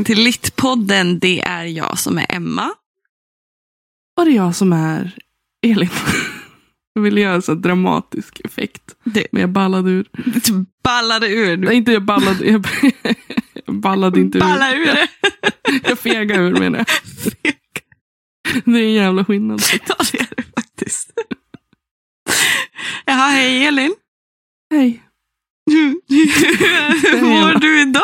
Välkommen till Littpodden. Det är jag som är Emma. Och det är jag som är Elin. Jag ville göra en sån dramatisk effekt. Det- Men jag ballade ur. Du ballade ur. Nej, inte jag ballade. Jag, jag ballade inte ur. ballade ur det. Jag fegade ur menar jag. Det är en jävla skillnad. Ja, det är det faktiskt. Jaha, hej Elin. Hej. Hur mår du idag?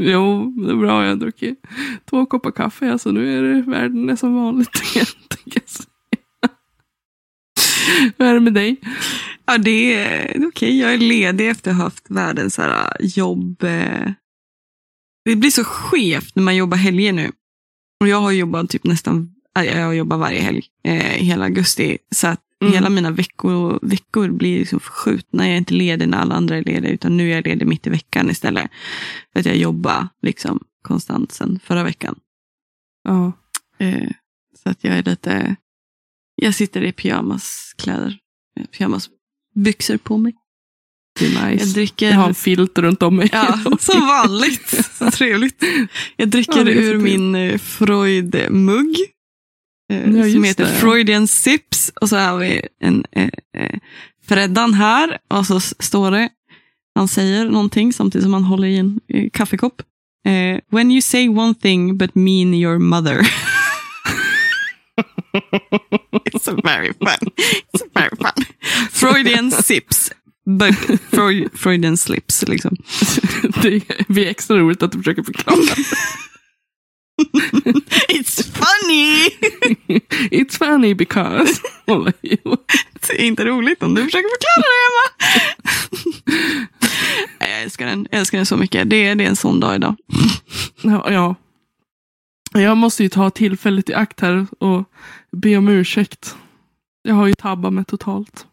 Jo, det är bra. Jag har druckit två koppar kaffe. Alltså nu är det världen är som vanligt igen. tänker jag säga. Hur är det med dig? Ja, det är okej. Jag är ledig efter att ha haft världens här, jobb. Eh, det blir så skevt när man jobbar helger nu. Och jag har jobbat typ nästan, jag jobbar varje helg eh, hela augusti. Så att Mm. hela mina veckor, veckor blir liksom förskjutna. Jag är inte ledig när alla andra är lediga, utan nu är jag ledig mitt i veckan istället. För att jag jobbar liksom konstant sedan förra veckan. Ja. Eh, så att jag är lite, jag sitter i pyjamaskläder, pyjamasbyxor på mig. Är Jag nice. dricker, Jag har en filt runt om mig. ja, som vanligt. Så trevligt. Jag dricker Ja, ur min eh, Freud-mugg. Eh, Ja, som heter det, ja. Freudian Sips. Och så har vi en eh, eh, Freddan här. Och så står det, han säger någonting samtidigt som han håller i en eh, kaffekopp. Eh, When you say one thing but mean your mother. It's very fun. It's very fun. Freudian sips. But Freud, Freudian slips liksom. Det blir extra roligt att du försöker förklara. It's funny! It's funny because. Det är inte roligt om du försöker förklara det, Emma. Jag älskar den. Jag älskar den så mycket. Det är, det är en sån dag idag. ja, ja. Jag måste ju ta tillfället i akt här och be om ursäkt. Jag har ju tabbat mig totalt.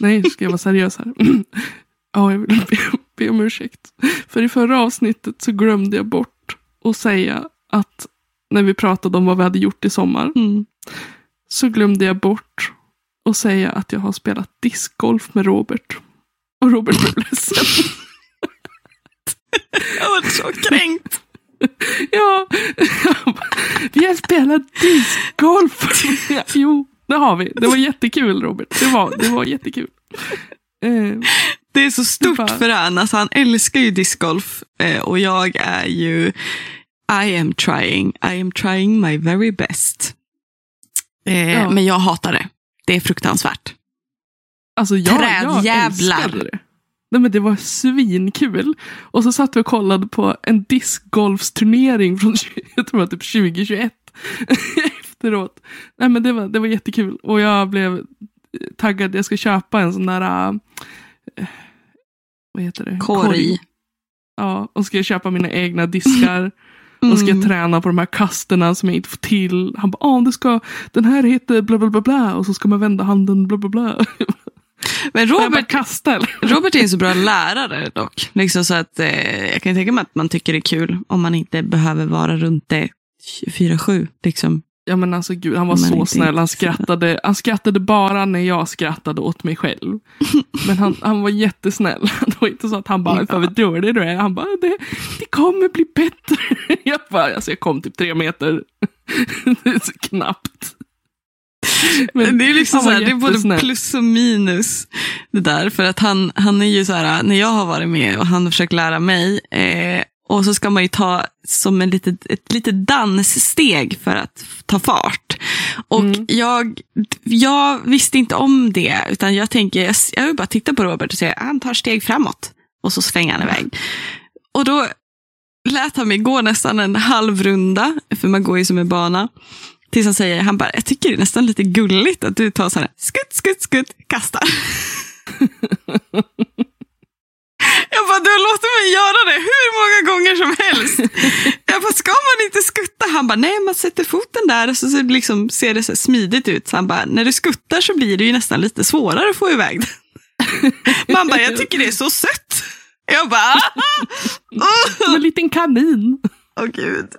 Nej, ska jag vara seriös här? ja, jag vill be, be om ursäkt. För i förra avsnittet så glömde jag bort att säga att när vi pratade om vad vi hade gjort i sommar Mm. så glömde jag bort att säga att jag har spelat discgolf med Robert. Och Robert blev ledsen. Jag var så kränkt. Ja, vi har spelat discgolf. Ja, jo, det har vi. Det var jättekul Robert. Det var, det var jättekul. Eh, Det är så stort för han. Alltså, han älskar ju discgolf. Eh, och jag är ju I am trying. I am trying my very best. Eh, Ja. Men jag hatar det. Det är fruktansvärt. alltså jag, jag Trädjävlar. älskade det. Nej, men det var svinkul. Och så satt vi och kollade på en discgolfsturnering från jag tror typ 2021. Efteråt. Nej, men det, var, det var jättekul. Och jag blev taggad. Jag ska köpa en sån där... äh, vad heter det? Korg. Ja, och ska jag köpa mina egna diskar. Och ska jag Mm. träna på de här kasterna som jag inte får till. Han bara, ah, ska, den här heter bla bla bla bla. Och så ska man vända handen bla bla bla. Men Robert, jag bara Robert, kasta? Robert är en så bra lärare dock. Liksom så att, eh, jag kan tänka mig att man tycker det är kul om man inte behöver vara runt det 24-7. Liksom. Ja men alltså gud, han var Men så snäll. Han skrattade, han skrattade bara när jag skrattade åt mig själv. Men han, han var jättesnäll. Det var inte så att han bara, för vad dålig du är. Han bara, det, det kommer bli bättre. Jag bara, alltså jag kom typ tre meter. Det är så knappt. Men det är liksom så här, det är både plus och minus. Det där. För att han, han är ju så här, när jag har varit med och han har försökt lära mig. Eh, och så ska man ju ta som en litet, ett litet danssteg för att ta fart. Och Mm. jag, jag visste inte om det. Utan jag tänker, jag, jag vill bara titta på Robert och säga, han tar steg framåt. Och så svänger han iväg. Och då lät han mig gå nästan en halv runda, för man går ju som en bana. Tills han säger, han bara, jag tycker det är nästan lite gulligt att du tar så här, skutt, skutt, skutt, kastar. Jag bara, du låter mig göra det hur många gånger som helst. Jag bara, ska man inte skutta? Han bara, nej man sätter foten där och så, så liksom ser det så smidigt ut. Så han bara, när du skuttar så blir det ju nästan lite svårare att få iväg den. Man bara, jag tycker det är så sött. Jag bara, Som en liten kanin. åh gud.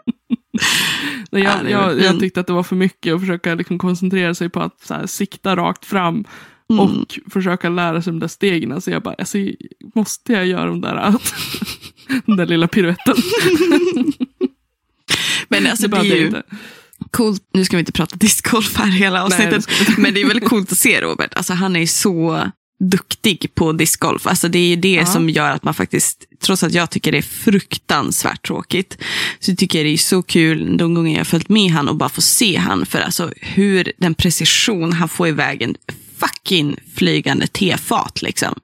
Nej, Ja, jag, jag, jag tyckte att det var för mycket att försöka liksom koncentrera sig på att så här, sikta rakt fram. Mm. och försöka lära sig de där stegen. Så jag bara, alltså, måste jag göra de där, den där lilla piruetten? Men alltså det, behövde är ju inte. coolt, nu ska vi inte prata discgolf här hela avsnittet, det inte. men det är väldigt coolt att se Robert. Alltså han är ju så duktig på discgolf. Alltså det är det Ja. som gör att man faktiskt, trots att jag tycker det är fruktansvärt tråkigt, så tycker jag det är så kul de gånger jag följt med han och bara få se han för alltså hur den precision han får iväg en fucking flygande tefat liksom.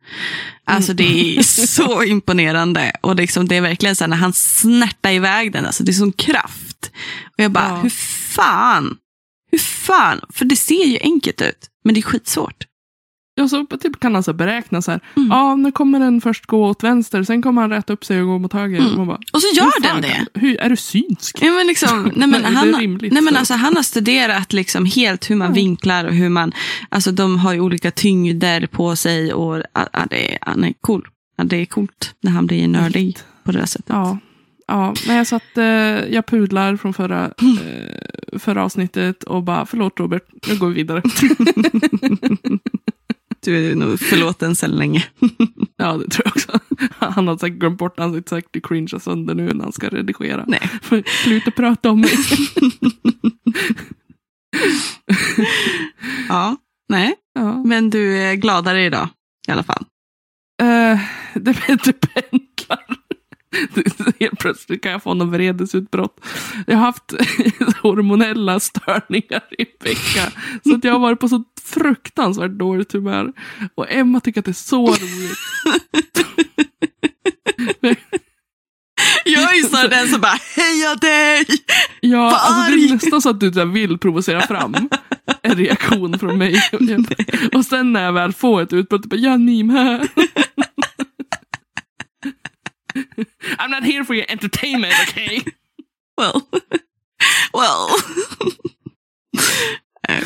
Alltså det är så imponerande och liksom, det är verkligen så här när han snärtar iväg den, alltså det är sån kraft. Och jag bara, Ja. hur fan? Hur fan? För det ser ju enkelt ut, men det är skitsvårt. Ja, så typ kan han så beräkna så här. Mm. Ja, nu kommer den först gå åt vänster, sen kommer han rätta upp sig och gå mot höger. Mm. Man bara, Och så gör den det. kan- Hur, är du synsk? Ja, men liksom, nej, men han, rimligt, nej, men så. alltså, han har studerat liksom helt hur man vinklar och hur man, alltså de har ju olika tyngder på sig och ja, ja, det, är, han är cool. Ja, det är coolt när han blir nördig på det där sättet. Ja. Ja, nej, så att eh, jag pudlar från förra, eh, förra avsnittet och bara, förlåt Robert, nu går vi vidare. Du är nog förlåten sedan länge. ja, det tror jag också. Han har säkert glömt bort, han sitter säkert och cringear sönder nu när han ska redigera. Nej. Sluta prata om mig. Ja, nej. ja. Men du är gladare idag i alla fall. Eh, det, det pendlar. Helt plötsligt kan jag få någon vredesutbrott. Jag har haft hormonella störningar i en vecka. Så att jag har varit på så fruktansvärt dåligt humör. Och Emma tycker att det är så roligt. Jag är ju så den som bara, heja dig! Ja, alltså, det är nästan så att du vill provocera fram en reaktion från mig. Och sen när jag väl får ett utbrott, bara ja, ni med. I'm not here for your entertainment, okay? Well. well. Eh,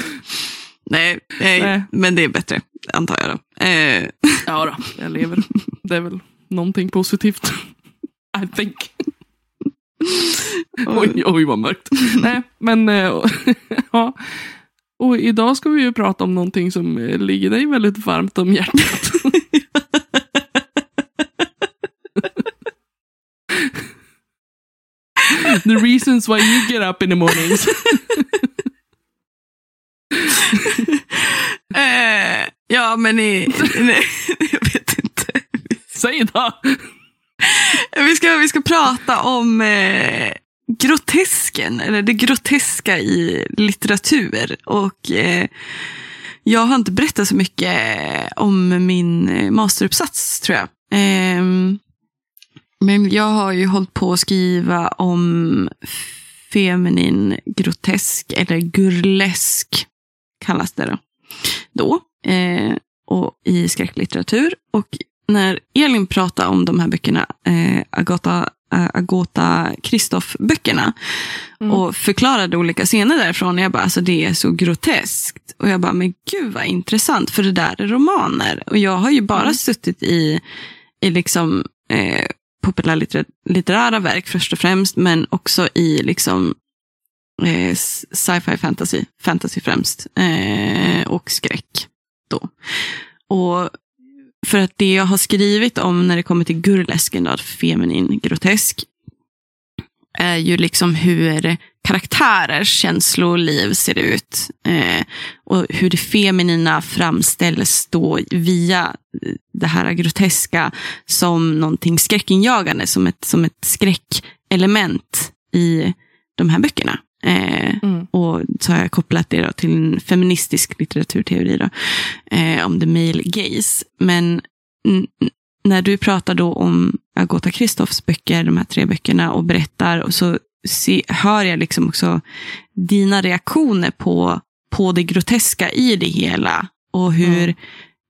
nej, nej, Nej. men det är bättre, antar jag då. Eh, Ja då, jag lever. Det är väl någonting positivt. I think. Oj, oj vad mörkt. Nej, men eh, ja. Och idag ska vi ju prata om någonting som eh, ligger dig väldigt varmt om hjärtat. The reasons why you get up in the mornings. eh, ja, men i, nej, jag vet inte. Säg då! Vi ska, vi ska prata om eh, grotesken, eller det groteska i litteratur. Och eh, jag har inte berättat så mycket om min eh, masteruppsats, tror jag. Ehm, men jag har ju hållit på att skriva om feminin grotesk, eller gurlesk kallas det då. då eh, och i skräcklitteratur. Och när Elin pratade om de här böckerna, eh, Agata, äh, Agota Kristoff-böckerna, Mm. och förklarade olika scener därifrån, jag bara, alltså det är så groteskt. Och jag bara, men gud vad intressant, för det där är romaner. Och jag har ju bara Mm. suttit i, i liksom eh, populärlitterära verk först och främst, men också i liksom eh, sci-fi fantasy, fantasy främst, eh, och skräck då. Och för att det jag har skrivit om när det kommer till gurlesken, feminin grotesk, är ju liksom hur karaktärers känsloliv ser ut. Eh, och hur det feminina framställs då via det här groteska som någonting skräckinjagande, som ett, som ett skräckelement i de här böckerna. Eh, Mm. och så har jag kopplat det till en feministisk litteraturteori då, eh, om the male gaze. Men när du pratar då om Agota Kristoffs böcker, de här tre böckerna, och berättar, och så se, hör jag liksom också dina reaktioner på, på det groteska i det hela. Och hur Mm.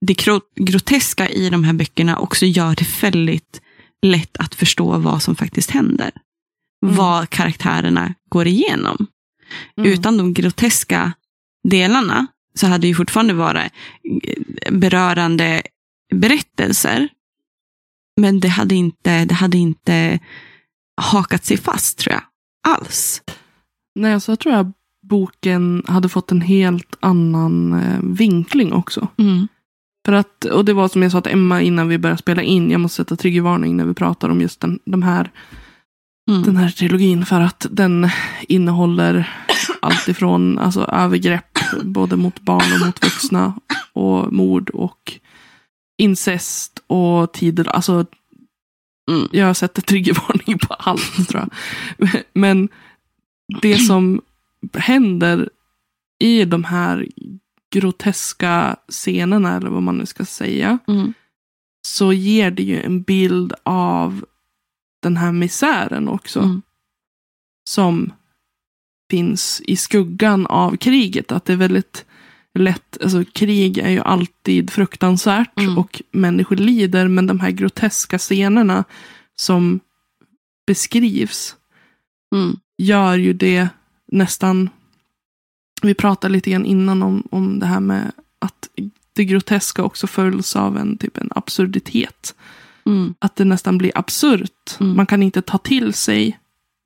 det gro- groteska i de här böckerna också gör det väldigt lätt att förstå vad som faktiskt händer. Mm. Vad karaktärerna går igenom. Mm. Utan de groteska delarna så hade det ju fortfarande varit eh, berörande berättelser. Men det hade inte, det hade inte hakat sig fast, tror jag. Alls. Nej, så jag tror jag boken hade fått en helt annan eh, vinkling också. För att, och det var som jag sa till Emma innan vi började spela in. Jag måste sätta triggervarning när vi pratar om just den, de här, Mm. den här trilogin. För att den innehåller allt ifrån alltså, övergrepp både mot barn och mot vuxna. Och mord och incest och tider. Alltså, Mm. jag sätter triggervarning på allt tror jag. Men det som händer i de här groteska scenerna, eller vad man nu ska säga, Mm. så ger det ju en bild av den här misären också. Mm. Som finns i skuggan av kriget. Att det är väldigt lätt, alltså krig är ju alltid fruktansvärt Mm. och människor lider. Men de här groteska scenerna som beskrivs Mm. gör ju det nästan... Vi pratade lite grann innan om, om det här med att det groteska också följs av en, typ en absurditet. Mm. Att det nästan blir absurt. Mm. Man kan inte ta till sig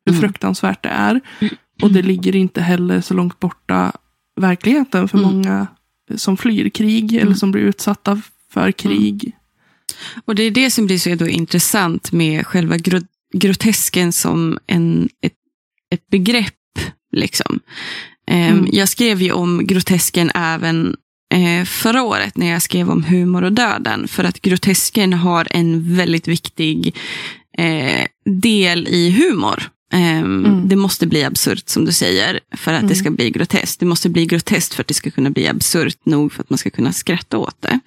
hur Mm. fruktansvärt det är. Och det ligger inte heller så långt borta verkligheten för Mm. många som flyr krig eller Mm. som blir utsatta för krig. Och det är det som blir så då intressant med själva gro- grotesken som en, ett, ett begrepp. Liksom. Ehm, Mm. Jag skrev ju om grotesken även eh, förra året när jag skrev om humor och döden. För att grotesken har en väldigt viktig eh, del i humor. Ehm, Mm. Det måste bli absurt som du säger för att det Mm. ska bli groteskt. Det måste bli groteskt för att det ska kunna bli absurt nog för att man ska kunna skratta åt det.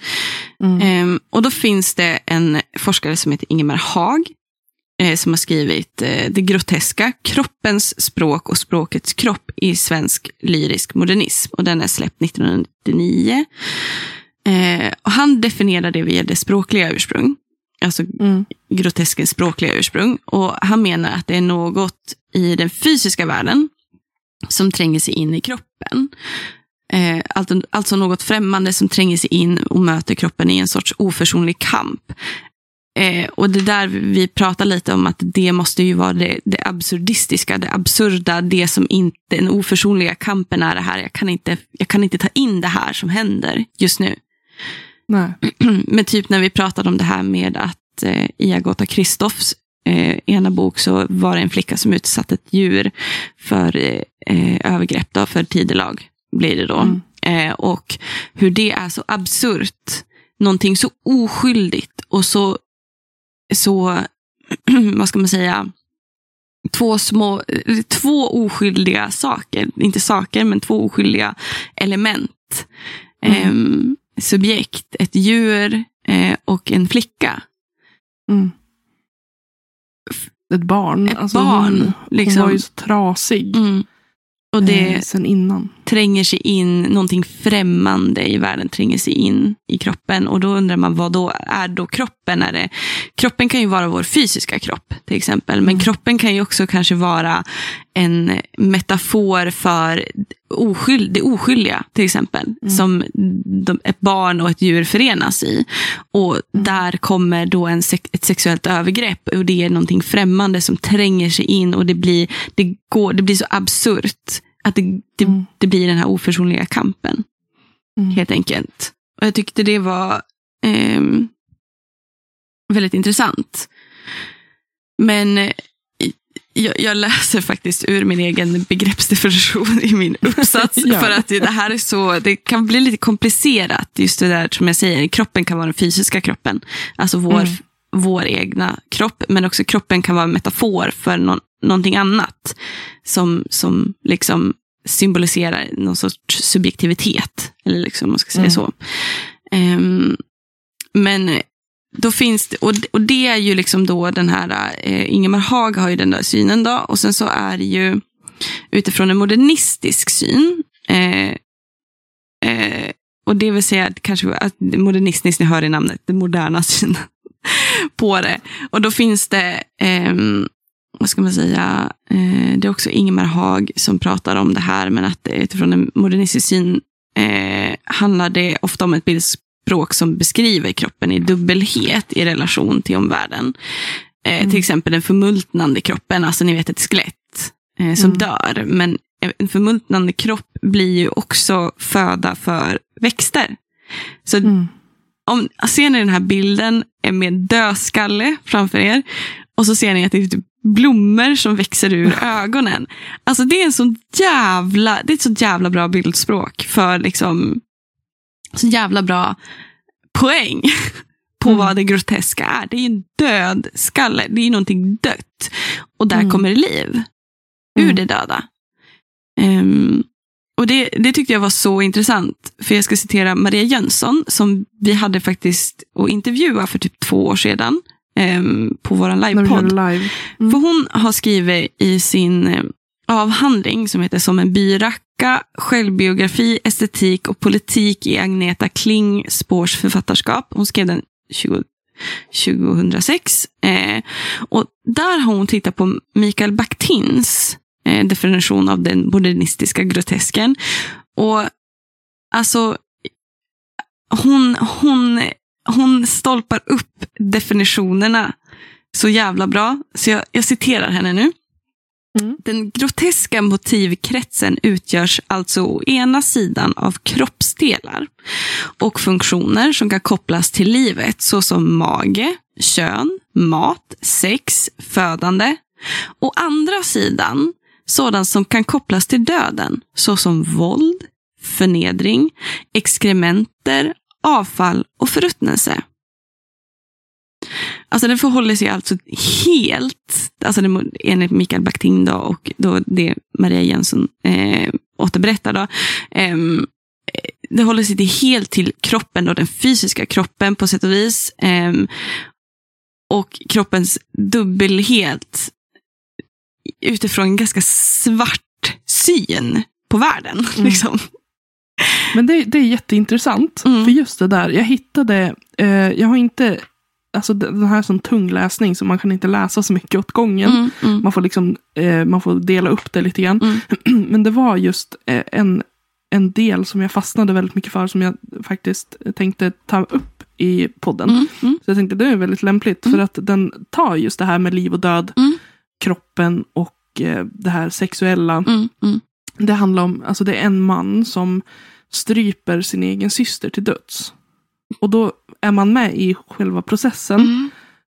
Mm. Ehm, och då finns det en forskare som heter Ingemar Haag. Eh, som har skrivit eh, Det groteska, kroppens språk och språkets kropp i svensk lyrisk modernism. Och den är släppt 1999. Eh, och han definierar det via det språkliga ursprung. Alltså Mm. groteskens språkliga ursprung. Och han menar att det är något i den fysiska världen som tränger sig in i kroppen. Eh, alltså, alltså något främmande som tränger sig in och möter kroppen i en sorts oförsonlig kamp. Eh, och det där vi pratar lite om att det måste ju vara det, det absurdistiska, det absurda, det som inte, den oförsonliga kampen är det här. Jag kan, inte, jag kan inte ta in det här som händer just nu. Nej. Men typ när vi pratade om det här med att eh, i Agota Kristoffs eh, ena bok så var det en flicka som utsatte ett djur för eh, eh, övergrepp, då, för tidelag blir det då. Mm. Eh, och hur det är så absurt. Någonting så oskyldigt och så, så vad ska man säga, två små, två oskyldiga saker, inte saker, men två oskyldiga element. Mm. Ehm, subjekt, ett djur eh, och en flicka. Mm. Ett barn. Ett alltså barn, Hon, liksom. hon var ju så trasig. Mm. Och det eh, sen innan. Tränger sig in, någonting främmande i världen tränger sig in i kroppen. Och då undrar man vad då är då kroppen? Är det, kroppen kan ju vara vår fysiska kropp till exempel. Men Mm. kroppen kan ju också kanske vara en metafor för oskyld, det oskyldiga till exempel. Mm. Som de, ett barn och ett djur förenas i. Och Mm. där kommer då en ett sexuellt övergrepp. Och det är någonting främmande som tränger sig in. Och det blir, det går, det blir så absurt. Att det, det, Mm. det blir den här oförsonliga kampen. Mm. Helt enkelt. Och jag tyckte det var ehm, väldigt intressant. Men eh, jag, jag läser faktiskt ur min egen begreppsdefinition i min uppsats. Ja. För att det här är så, det kan bli lite komplicerat. Just det där som jag säger, kroppen kan vara den fysiska kroppen. Alltså vår, Mm. vår egna kropp. Men också kroppen kan vara en metafor för någon, någonting annat. Som, som liksom symboliserar någon sorts subjektivitet. Eller liksom, om man ska säga Mm. så. Ehm, men då finns det, och, och det är ju liksom då den här, eh, Ingemar Haag har ju den där synen då, och sen så är det ju utifrån en modernistisk syn, eh, eh, och det vill säga att kanske att modernistiskt, ni hör i namnet, den moderna synen på det. Och då finns det, ehm, vad ska man säga, eh, det är också Ingemar Haag som pratar om det här, men att utifrån en modernistisk syn eh, handlar det ofta om ett bildspråk som beskriver kroppen i dubbelhet i relation till omvärlden. Eh, Mm. Till exempel den förmultnande kroppen, alltså ni vet ett skelett eh, som Mm. dör. Men en förmultnande kropp blir ju också föda för växter. Så Mm. om, ser ni den här bilden med dödskalle framför er och så ser ni att det är typ blommor som växer ur ögonen. Alltså det är en sån jävla, det är ett så jävla bra bildspråk för liksom så jävla bra poäng på Mm. vad det groteska är. Det är en död skalle, det är någonting dött. Och där Mm. kommer liv ur Mm. det döda. Ehm, och det, det tyckte jag var så intressant. För jag ska citera Maria Jönsson som vi hade faktiskt att intervjua för typ två år sedan. Ehm, på vår livepodd. live. Mm. För hon har skrivit i sin eh, avhandling som heter Som en byracka, självbiografi, estetik och politik i Agneta Klingspårs författarskap. Hon skrev den 20, 2006. Eh, och där har hon tittat på Mikael Bakhtins eh, definition av den modernistiska grotesken. Och alltså, hon, hon, hon stolpar upp definitionerna så jävla bra. Så jag, jag citerar henne nu. Mm. Den groteska motivkretsen utgörs alltså å ena sidan av kroppsdelar och funktioner som kan kopplas till livet såsom mage, kön, mat, sex, födande. Å andra sidan sådant som kan kopplas till döden såsom våld, förnedring, exkrementer, avfall och förruttnelse. Alltså den förhåller sig alltså helt, alltså det, enligt Mikael Bakhtin då, och då det Maria Jönsson eh, återberättar då, ehm, det håller sig till helt till kroppen, då, den fysiska kroppen på sätt och vis. ehm, och kroppens dubbelhet utifrån en ganska svart syn på världen. Mm. Liksom. Men det, det är jätteintressant. Mm. För just det där, jag hittade, eh, jag har inte, alltså den här som tung läsning så man kan inte läsa så mycket åt gången. Mm, mm, Man får liksom, eh, man får dela upp det lite grann. Mm. Men det var just eh, en, en del som jag fastnade väldigt mycket för som jag faktiskt tänkte ta upp i podden. mm, mm, Så jag tänkte det är väldigt lämpligt för att den tar just det här med liv och död, kroppen och eh, det här sexuella. Det handlar om, alltså det är en man som stryper sin egen syster till döds. Och då är man med i själva processen. mm.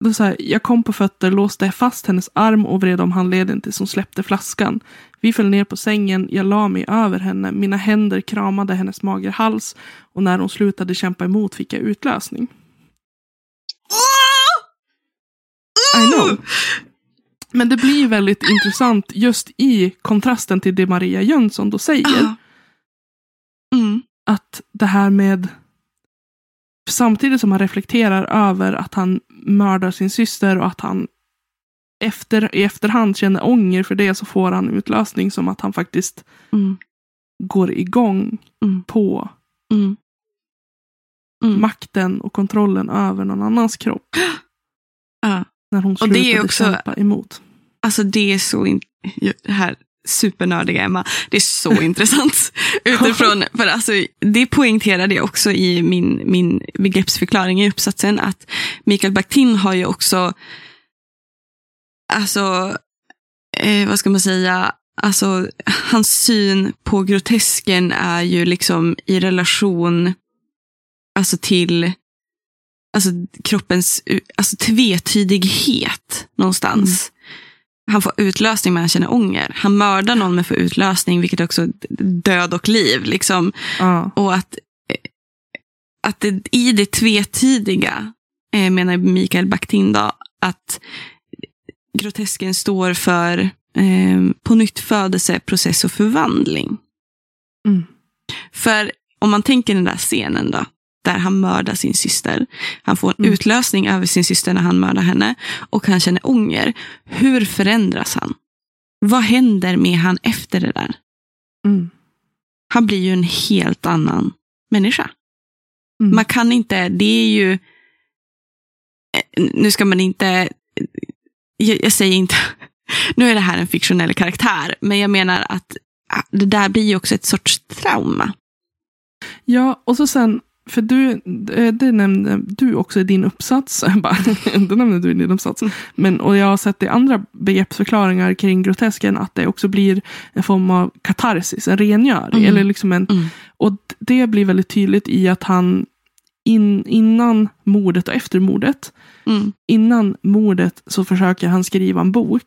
Är så här, jag kom på fötter, låste fast hennes arm och vred om handleden tills hon släppte flaskan. Vi föll ner på sängen, jag la mig över henne, mina händer kramade hennes mager hals och när hon slutade kämpa emot fick jag utlösning. I know. Men det blir väldigt intressant just i kontrasten till det Maria Jönsson då säger. Ah. Mm, Att det här med samtidigt som han reflekterar över att han mördar sin syster och att han efter, i efterhand känner ånger för det så får han utlösning som att han faktiskt mm, går igång Mm. på mm. Mm. makten och kontrollen över någon annans kropp. Ja. När hon Och slutade det är också- kämpa emot. Alltså det är så, in... här supernördiga Emma, det är så intressant. Utifrån, för alltså, det poängterade jag också i min, min begreppsförklaring i uppsatsen, att Mikael Bakhtin har ju också, alltså, eh, vad ska man säga, alltså hans syn på grotesken är ju liksom i relation alltså till alltså kroppens alltså tvetydighet någonstans. Han får utlösning men han känner ånger. Han mördar någon men får utlösning, vilket också död och liv. Liksom. Ja. Och att, eh, att det, i det tvetydiga, eh, menar Mikael Bakhtin då, att grotesken står för eh, på nytt födelse, process och förvandling. Mm. För om man tänker den där scenen då, där han mördar sin syster. Han får en Mm. utlösning över sin syster när han mördar henne och han känner ånger. Hur förändras han? Vad händer med han efter det där? Mm. Han blir ju en helt annan människa. Mm. Man kan inte, det är ju... eh, Nu ska man inte... Jag, jag säger inte... Nu är det här en fiktionell karaktär, men jag menar att ah, det där blir ju också ett sorts trauma. Ja, och så sen, för du, eh, det nämnde du också i din uppsats. Bara, det nämnde du i din uppsats. Men, och jag har sett i andra begreppsförklaringar kring grotesken att det också blir en form av katarsis, en rengöring. Mm. Eller liksom en, Mm. och det blir väldigt tydligt i att han in, innan mordet och efter mordet. Mm. Innan mordet så försöker han skriva en bok,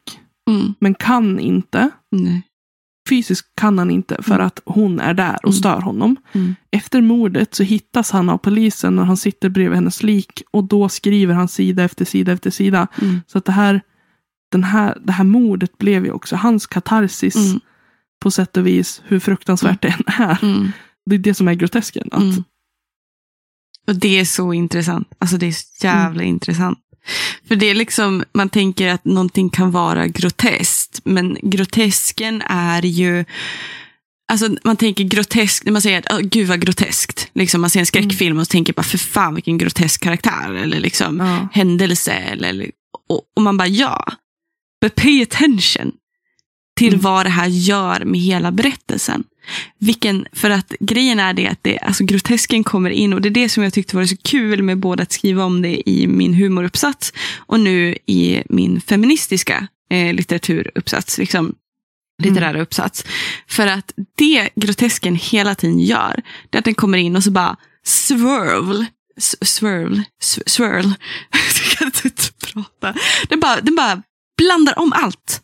Mm. men kan inte. Nej. Fysiskt kan han inte för Mm. att hon är där och Mm. stör honom. Mm. Efter mordet så hittas han av polisen när han sitter bredvid hennes lik och då skriver han sida efter sida efter sida. Mm. Så att det här, den här, det här mordet blev ju också hans katarsis Mm. på sätt och vis, hur fruktansvärt det än är. Mm. Det är det som är grotesken. Att, Mm. Och det är så intressant. Alltså det är så jävla intressant. För det är liksom, man tänker att någonting kan vara groteskt, men grotesken är ju Alltså man tänker grotesk, när man säger att oh, gud vad groteskt. Liksom man ser en skräckfilm och så tänker bara för fan vilken grotesk karaktär eller liksom ja. händelse. Eller, och, och man bara ja. But pay attention till Mm. vad det här gör med hela berättelsen. Vilken, för att grejen är det att det, alltså grotesken kommer in och det är det som jag tyckte var så kul med både att skriva om det i min humoruppsats och nu i min feministiska eh, litteraturuppsats. Liksom, litterära uppsats. För att det grotesken hela tiden gör, det är att den kommer in och så bara swirl, swirl, swirl. Jag kan inte prata. Den bara, den bara blandar om allt.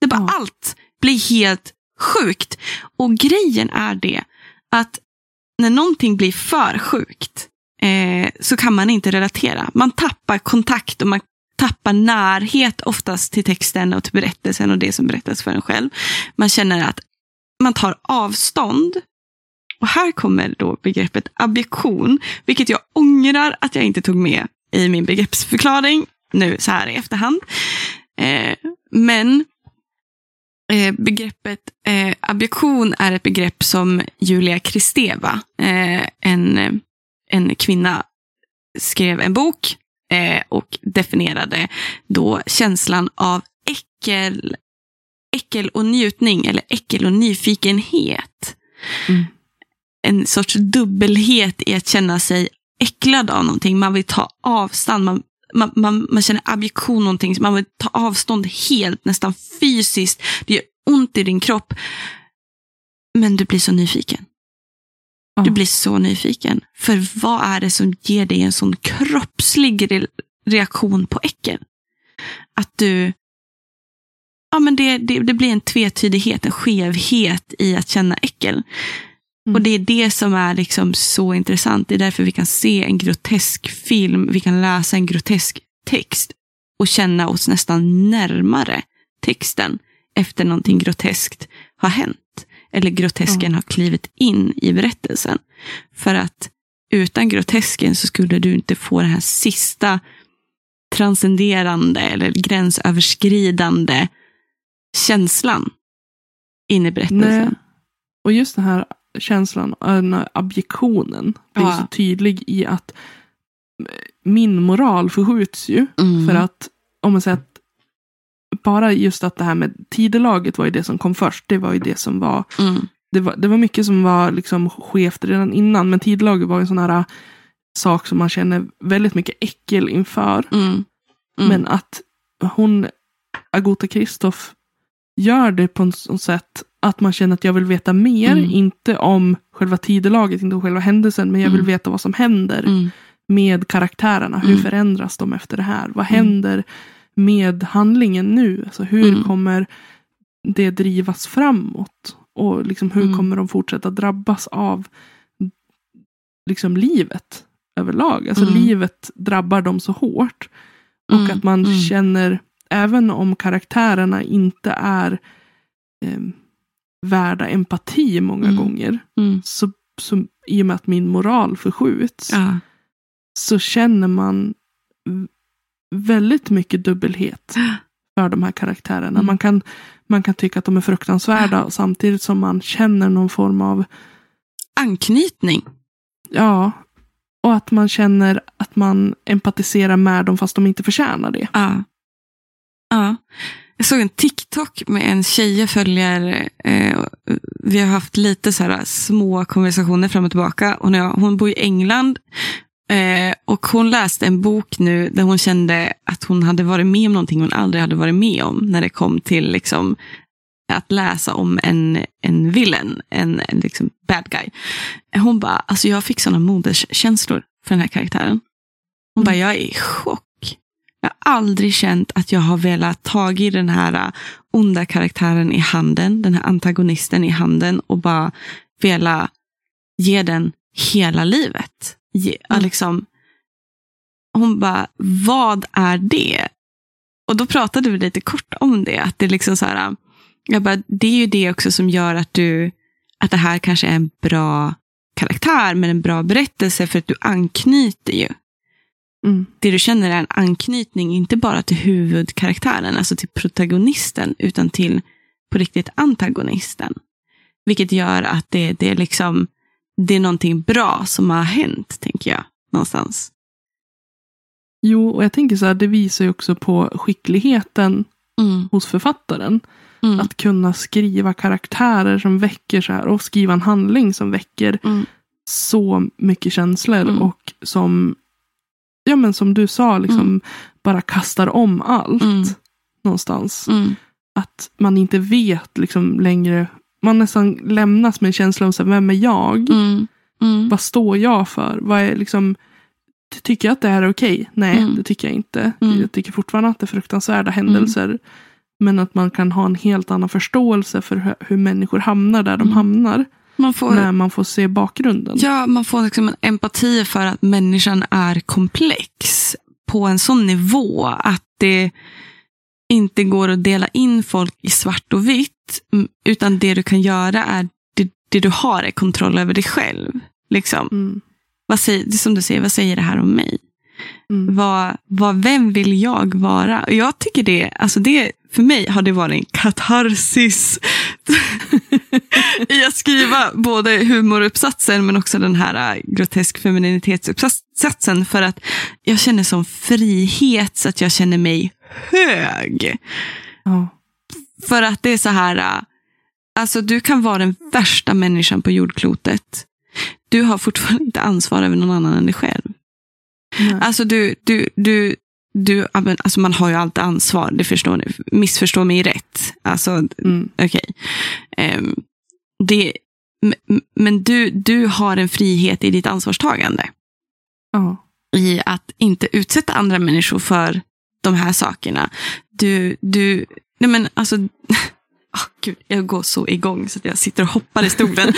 Det bara Ja. allt blir helt sjukt. Och grejen är det att när någonting blir för sjukt eh, så kan man inte relatera. Man tappar kontakt och man tappar närhet oftast till texten och till berättelsen och det som berättas för en själv. Man känner att man tar avstånd. Och här kommer då begreppet abjektion, vilket jag ångrar att jag inte tog med i min begreppsförklaring nu så här i efterhand. Eh, men begreppet eh, abjektion är ett begrepp som Julia Kristeva, eh, en, en kvinna, skrev en bok eh, och definierade då känslan av äckel, äckel och njutning, eller äckel och nyfikenhet. Mm. En sorts dubbelhet i att känna sig äcklad av någonting. Man vill ta avstånd, man, man, man, man känner abjektion någonting, man vill ta avstånd helt, nästan fysiskt. Det gör ont i din kropp. Men du blir så nyfiken. Du blir så nyfiken. För vad är det som ger dig en sån kroppslig re- reaktion på äckel? Att du... Ja, men det, det, det blir en tvetydighet, en skevhet i att känna äckel. Mm. Och det är det som är liksom så intressant. Det är därför vi kan se en grotesk film, vi kan läsa en grotesk text och känna oss nästan närmare texten efter någonting groteskt har hänt. Eller grotesken har klivit in i berättelsen. För att utan grotesken så skulle du inte få den här sista transcenderande eller gränsöverskridande känslan in i berättelsen. Nej. Och just den här känslan, den här abjektionen, blir Ja. så tydlig i att min moral förskjuts ju. Mm. För att om man säger att bara just att det här med tidelaget var ju det som kom först. Det var ju det som var Mm. det var, det var mycket som var liksom skevt redan innan. Men tidelaget var en sån här äh, sak som man känner väldigt mycket äckel inför. Mm. Mm. Men att hon, Agota Kristoff, gör det på ett sånt sätt att man känner att jag vill veta mer. Mm. Inte om själva tidelaget, inte om själva händelsen. Men jag vill Mm. veta vad som händer Mm. med karaktärerna. Hur Mm. förändras de efter det här? Vad Mm. händer med handlingen nu? Alltså hur Mm. kommer det drivas framåt? Och liksom hur Mm. kommer de fortsätta drabbas av liksom livet överlag? Alltså livet drabbar dem så hårt. Och att man känner, även om karaktärerna inte är eh, värda empati många Mm. gånger. Mm. Så, så i och med att min moral förskjuts Ja. så känner man väldigt mycket dubbelhet för de här karaktärerna. Mm. Man, kan, man kan tycka att de är fruktansvärda samtidigt som man känner någon form av, Anknytning. ja, och att man känner att man empatiserar med dem fast de inte förtjänar det. Ja. ja. Jag såg en TikTok med en tjej jag följer. Eh, vi har haft lite så här små konversationer fram och tillbaka. Hon, jag, hon bor i England. Eh, och hon läste en bok nu där hon kände att hon hade varit med om någonting hon aldrig hade varit med om. När det kom till liksom att läsa om en, en villain, en, en liksom bad guy. Hon bara, alltså jag fick sådana moderskänslor för den här karaktären. Hon bara, jag är i chock. Jag har aldrig känt att jag har velat ta i den här äh, onda karaktären i handen, den här antagonisten i handen och bara vilja ge den hela livet. Ge, Mm. liksom, hon bara, vad är det? Och då pratade vi lite kort om det. Att det, är liksom så här, jag bara, det är ju det också som gör att, du, att det här kanske är en bra karaktär, men en bra berättelse för att du anknyter ju. Mm. Det du känner är en anknytning, inte bara till huvudkaraktären, alltså till protagonisten, utan till på riktigt antagonisten. Vilket gör att det, det, är liksom, det är någonting bra som har hänt, tänker jag, någonstans. Jo, och jag tänker så här, det visar ju också på skickligheten Mm. hos författaren. Mm. Att kunna skriva karaktärer som väcker så här och skriva en handling som väcker Mm. så mycket känslor Mm. och som, ja men som du sa, liksom Mm. bara kastar om allt Mm. någonstans. Mm. Att man inte vet liksom längre, man nästan lämnas med en känsla av så här, vem är jag? Mm. Mm. Vad står jag för? Vad är liksom, tycker jag att det här är okej? Nej, Mm. det tycker jag inte. Jag tycker fortfarande att det är fruktansvärda händelser. Men att man kan ha en helt annan förståelse för hur, hur människor hamnar där de hamnar. Man får, När man får se bakgrunden. ja, man får liksom en empati för att människan är komplex på en sån nivå att det inte går att dela in folk i svart och vitt. Utan det du kan göra är det, det du har är kontroll över dig själv. Liksom. Mm. Vad säger, som du säger, vad säger det här om mig? Mm. Vad, vad, vem vill jag vara? Och jag tycker det, alltså det, för mig har det varit en katarsis i att skriva både humoruppsatsen men också den här äh, grotesk femininitetsuppsatsen. För att jag känner sån frihet så att jag känner mig hög. Ja. För att det är så här, äh, alltså du kan vara den värsta människan på jordklotet. Du har fortfarande inte ansvar över någon annan än dig själv. Nej. Alltså du, du, du, du alltså man har ju alltid ansvar, det förstår ni. Missförstå mig rätt. Alltså, Mm. okej. Ehm, det, m- m- men du, du har en frihet i ditt ansvarstagande. Ja. I att inte utsätta andra människor för de här sakerna. Du, du, nej men alltså, oh, gud, jag går så igång så att jag sitter och hoppar i stolen.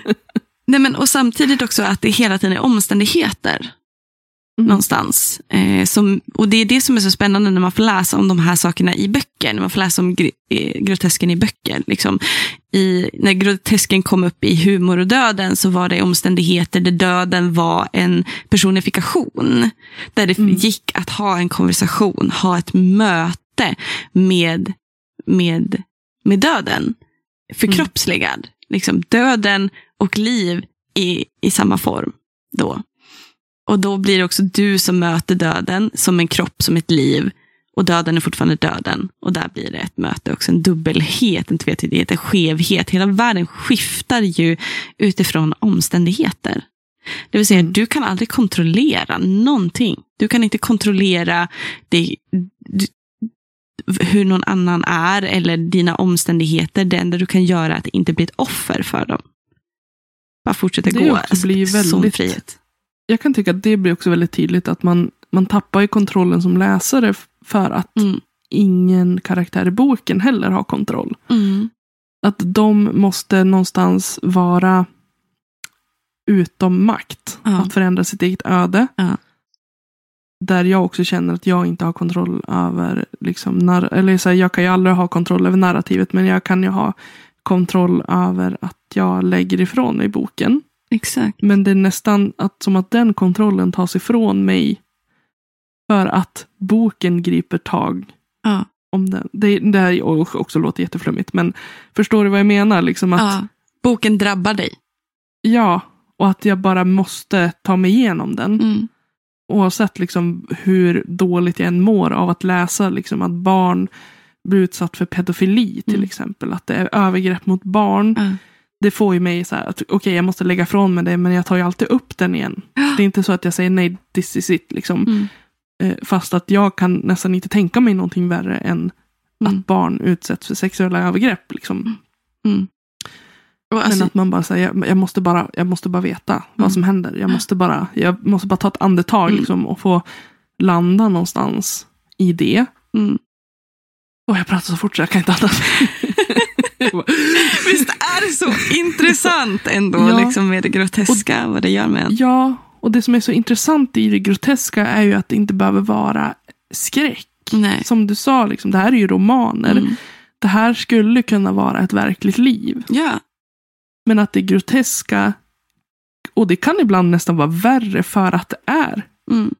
nej men, och samtidigt också att det hela tiden är omständigheter Mm. någonstans. Eh, som, och det är det som är så spännande när man får läsa om de här sakerna i böcker. När man får läsa om gr eh, grotesken i böcker. Liksom, i, när grotesken kom upp i Humor och döden så var det omständigheter där döden var en personifikation. Där det Mm. gick att ha en konversation, ha ett möte med, med, med döden. Förkroppsligad. Liksom, döden och liv i, i samma form. Då. Och då blir det också du som möter döden som en kropp, som ett liv. Och döden är fortfarande döden. Och där blir det ett möte också. En dubbelhet, en tvetydighet, en skevhet. Hela världen skiftar ju utifrån omständigheter. Det vill säga, Mm. du kan aldrig kontrollera någonting. Du kan inte kontrollera det, du, hur någon annan är eller dina omständigheter. Det enda du kan göra är att inte bli ett offer för dem. Bara fortsätta Det gå. också blir sån väldigt- frihet. Jag kan tycka att det blir också väldigt tydligt att man, man tappar ju kontrollen som läsare för att Mm. ingen karaktär i boken heller har kontroll. Mm. Att de måste någonstans vara utom makt. Ja. Att förändra sitt eget öde. Ja. Där jag också känner att jag inte har kontroll över, liksom, nar- eller så här, jag kan ju aldrig ha kontroll över narrativet, men jag kan ju ha kontroll över att jag lägger ifrån mig boken. Exakt. Men det är nästan att, som att den kontrollen tas ifrån mig. För att boken griper tag Ja. om den. Det, det här också låter jätteflummigt, men förstår du vad jag menar? Liksom att, ja. Boken drabbar dig. Ja, och att jag bara måste ta mig igenom den. Mm. Oavsett liksom hur dåligt jag än mår av att läsa liksom att barn blir utsatt för pedofili till Mm. exempel. Att det är övergrepp mot barn. Ja. Det får ju mig så här att okej jag måste lägga ifrån mig det men jag tar ju alltid upp den igen. Det är inte så att jag säger nej, this is it liksom. Mm. Eh, fast att jag kan nästan inte tänka mig någonting värre än Mm. att barn utsätts för sexuella övergrepp. Liksom. Mm. Och alltså, Men att man bara säger, jag, jag, måste bara, jag måste bara veta Mm. vad som händer. Jag måste, bara, jag måste bara ta ett andetag Mm. liksom, och få landa någonstans i det. mm. Och jag pratar så fort så jag kan inte andas. Visst är det så intressant ändå Ja. liksom med det groteska, vad det gör med en. ja, och det som är så intressant i det groteska är ju att det inte behöver vara skräck. Nej. Som du sa, liksom, det här är ju romaner. Mm. Det här skulle kunna vara ett verkligt liv. Ja. Men att det groteska, och det kan ibland nästan vara värre för att det är Mm.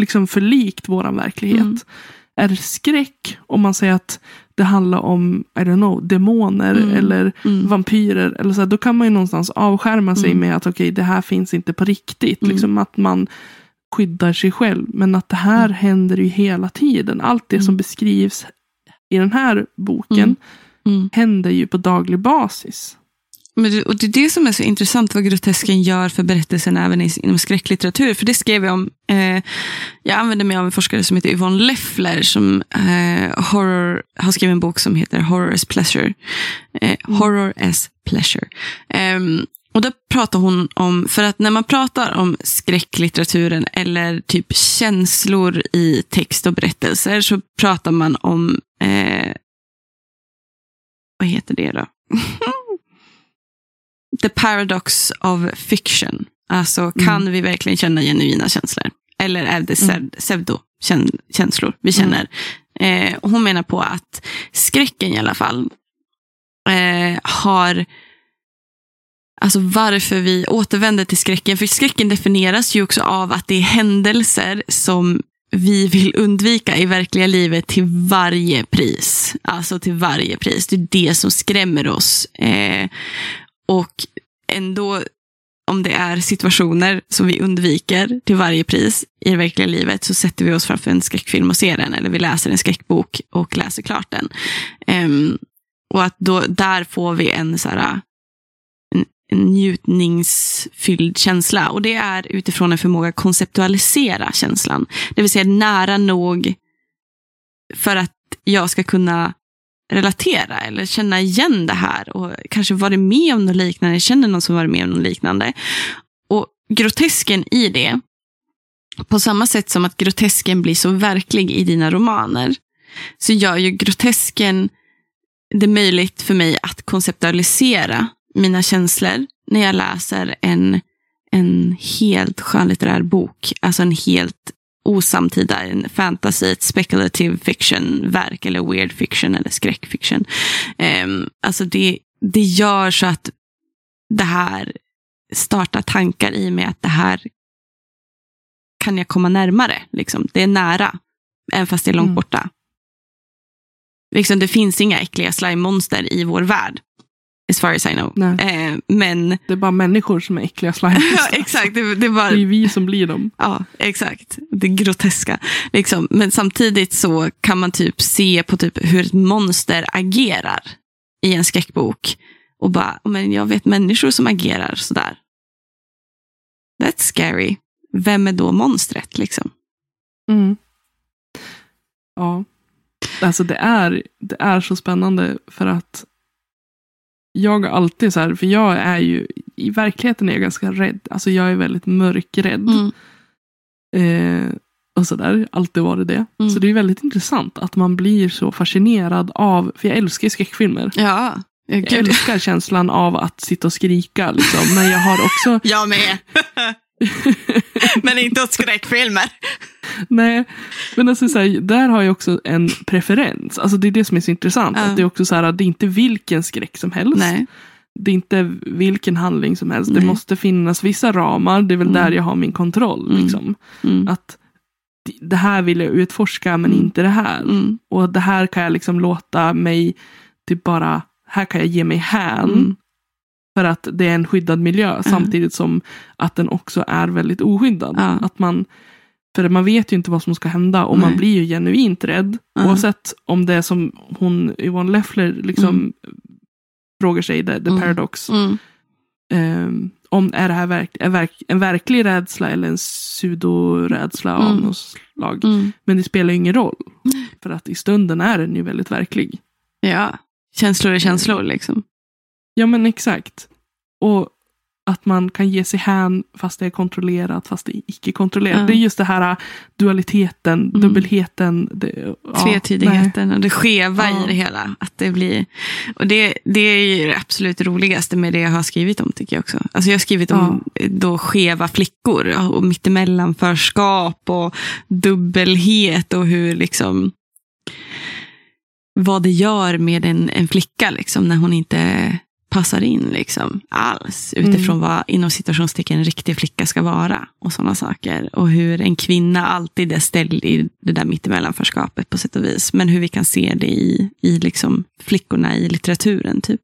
liksom för likt våran verklighet. Mm. Är skräck om man säger att det handlar om, I don't know, demoner Mm. eller Mm. vampyrer. Eller så här, då kan man ju någonstans avskärma sig Mm. med att okej, det här finns inte på riktigt. Mm. Liksom att man skyddar sig själv. Men att det här händer ju hela tiden. Allt det som Mm. beskrivs i den här boken Mm. Mm. händer ju på daglig basis. Men det, och det är det som är så intressant vad grotesken gör för berättelsen även inom skräcklitteratur. För det skrev jag om. Eh, jag använde mig av en forskare som heter Yvonne Leffler som eh, horror, har skrivit en bok som heter Horror as Pleasure. Eh, horror as Pleasure. Ehm, och där pratar hon om, för att när man pratar om skräcklitteraturen eller typ känslor i text och berättelser så pratar man om, eh, vad heter det då? The paradox of fiction. Alltså, kan vi verkligen känna genuina känslor? Eller är det Mm. pseudo-känslor vi känner? Eh, och hon menar på att skräcken i alla fall eh, har Alltså varför vi återvänder till skräcken. För skräcken definieras ju också av att det är händelser som vi vill undvika i verkliga livet till varje pris. Alltså till varje pris. Det är det som skrämmer oss. Eh, och ändå, om det är situationer som vi undviker till varje pris i det verkliga livet så sätter vi oss framför en skräckfilm och ser den. Eller vi läser en skräckbok och läser klart den. Um, och att då, där får vi en så här, en, en njutningsfylld känsla. Och det är utifrån en förmåga att konceptualisera känslan. Det vill säga nära nog för att jag ska kunna relatera eller känna igen det här och kanske varit med om något liknande, känner någon som varit med om något liknande. Och grotesken i det, på samma sätt som att grotesken blir så verklig i dina romaner, så gör ju grotesken det möjligt för mig att konceptualisera mina känslor när jag läser en, en helt skönlitterär bok. Alltså en helt osamtida, en fantasy, ett speculative fiction-verk eller weird fiction eller skräckfiction. Um, alltså det, det gör så att det här startar tankar i mig att det här kan jag komma närmare. Liksom. Det är nära, även fast det är långt Mm. borta. Liksom, det finns inga äckliga slime-monster i vår värld. As far as I know. Eh, men, Det är bara människor som är äckliga slime. ja, exakt, det, det var... Det är vi som blir dem. Ja, exakt. Det groteska. Liksom. Men samtidigt så kan man typ se på typ hur ett monster agerar i en skräckbok. Och bara, men jag vet människor som agerar sådär. That's scary. Vem är då monstret liksom? Mm. Ja. Alltså det är, det är så spännande för att jag alltid så här, för jag är ju, i verkligheten är jag ganska rädd. Alltså jag är väldigt mörkrädd. Mm. Eh, och sådär, alltid varit det. Mm. Så det är väldigt intressant att man blir så fascinerad av, för jag älskar ju skräckfilmer. Ja, ja, Jag älskar känslan av att sitta och skrika liksom. Men jag har också, Jag med. men inte åt skräckfilmer. nej, men alltså så här, där har jag också en preferens. Alltså det är det som är så intressant. Ja. Att det är också så här, att det är inte vilken skräck som helst. Nej. Det är inte vilken handling som helst. Nej. Det måste finnas vissa ramar. Det är väl Mm. där jag har min kontroll. Mm. Liksom. Mm. Att det- det här vill jag utforska men Mm. inte det här. Mm. Och det här kan jag liksom låta mig typ bara, här kan jag ge mig hän. Mm. För att det är en skyddad miljö samtidigt som att den också är väldigt oskyddad. Ja. Att man, för man vet ju inte vad som ska hända och man Nej. blir ju genuint rädd. Ja. Oavsett om det är som hon, Yvonne Leffler, liksom frågar sig, the, the Mm. paradox. Mm. Ehm, om är det här verk, är verk, en verklig rädsla eller en pseudorädsla av Mm. något slag. Mm. Men det spelar ju ingen roll. För att i stunden är den ju väldigt verklig. Ja, känslor är känslor liksom. Ja men exakt. Och att man kan ge sig hän fast det är kontrollerat fast det är icke kontrollerat. Ja. Det är just det här äh, dualiteten, Mm. dubbelheten. Det, ja, Tvetydigheten och det skeva Ja. i det hela. Att det, blir, och det, det är ju det absolut roligaste med det jag har skrivit om tycker jag också. Alltså jag har skrivit om då skeva flickor och mittemellanförskap och dubbelhet och hur liksom vad det gör med en, en flicka liksom, när hon inte passar in liksom, alls utifrån vad inom situationstecken en riktig flicka ska vara och sådana saker. Och hur en kvinna alltid är ställd i det där mittemellanförskapet på sätt och vis. Men hur vi kan se det i, i liksom flickorna i litteraturen. typ.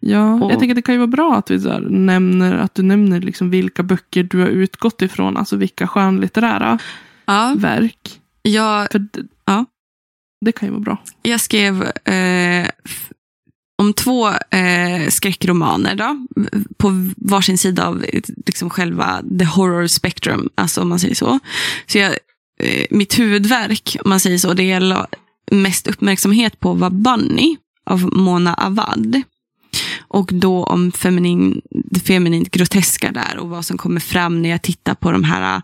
Ja, Och- jag tänker att det kan ju vara bra att, vi så här nämner, att du nämner liksom vilka böcker du har utgått ifrån, alltså vilka skönlitterära Ja, verk. jag, För Ja. det kan ju vara bra. jag skrev eh, om två eh, skräckromaner då, på varsin sida av liksom själva the horror spectrum, alltså om man säger så. Så jag, eh, mitt huvudverk, om man säger så, det jag la mest uppmärksamhet på var Bunny av Mona Awad. Och då om feminin, det feminint groteska där och vad som kommer fram när jag tittar på de här eh,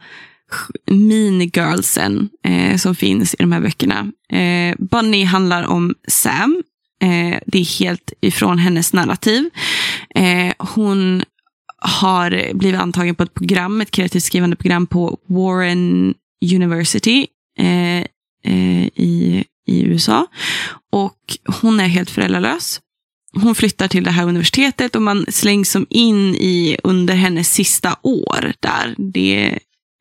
minigirlsen eh, som finns i de här böckerna. Eh, Bunny handlar om Sam. Eh, det är helt ifrån hennes narrativ. Eh, hon har blivit antagen på ett program, ett kreativt skrivande program på Warren University eh, eh, i, i USA. Och hon är helt föräldralös. Hon flyttar till det här universitetet och man slängs som in i under hennes sista år där. Det,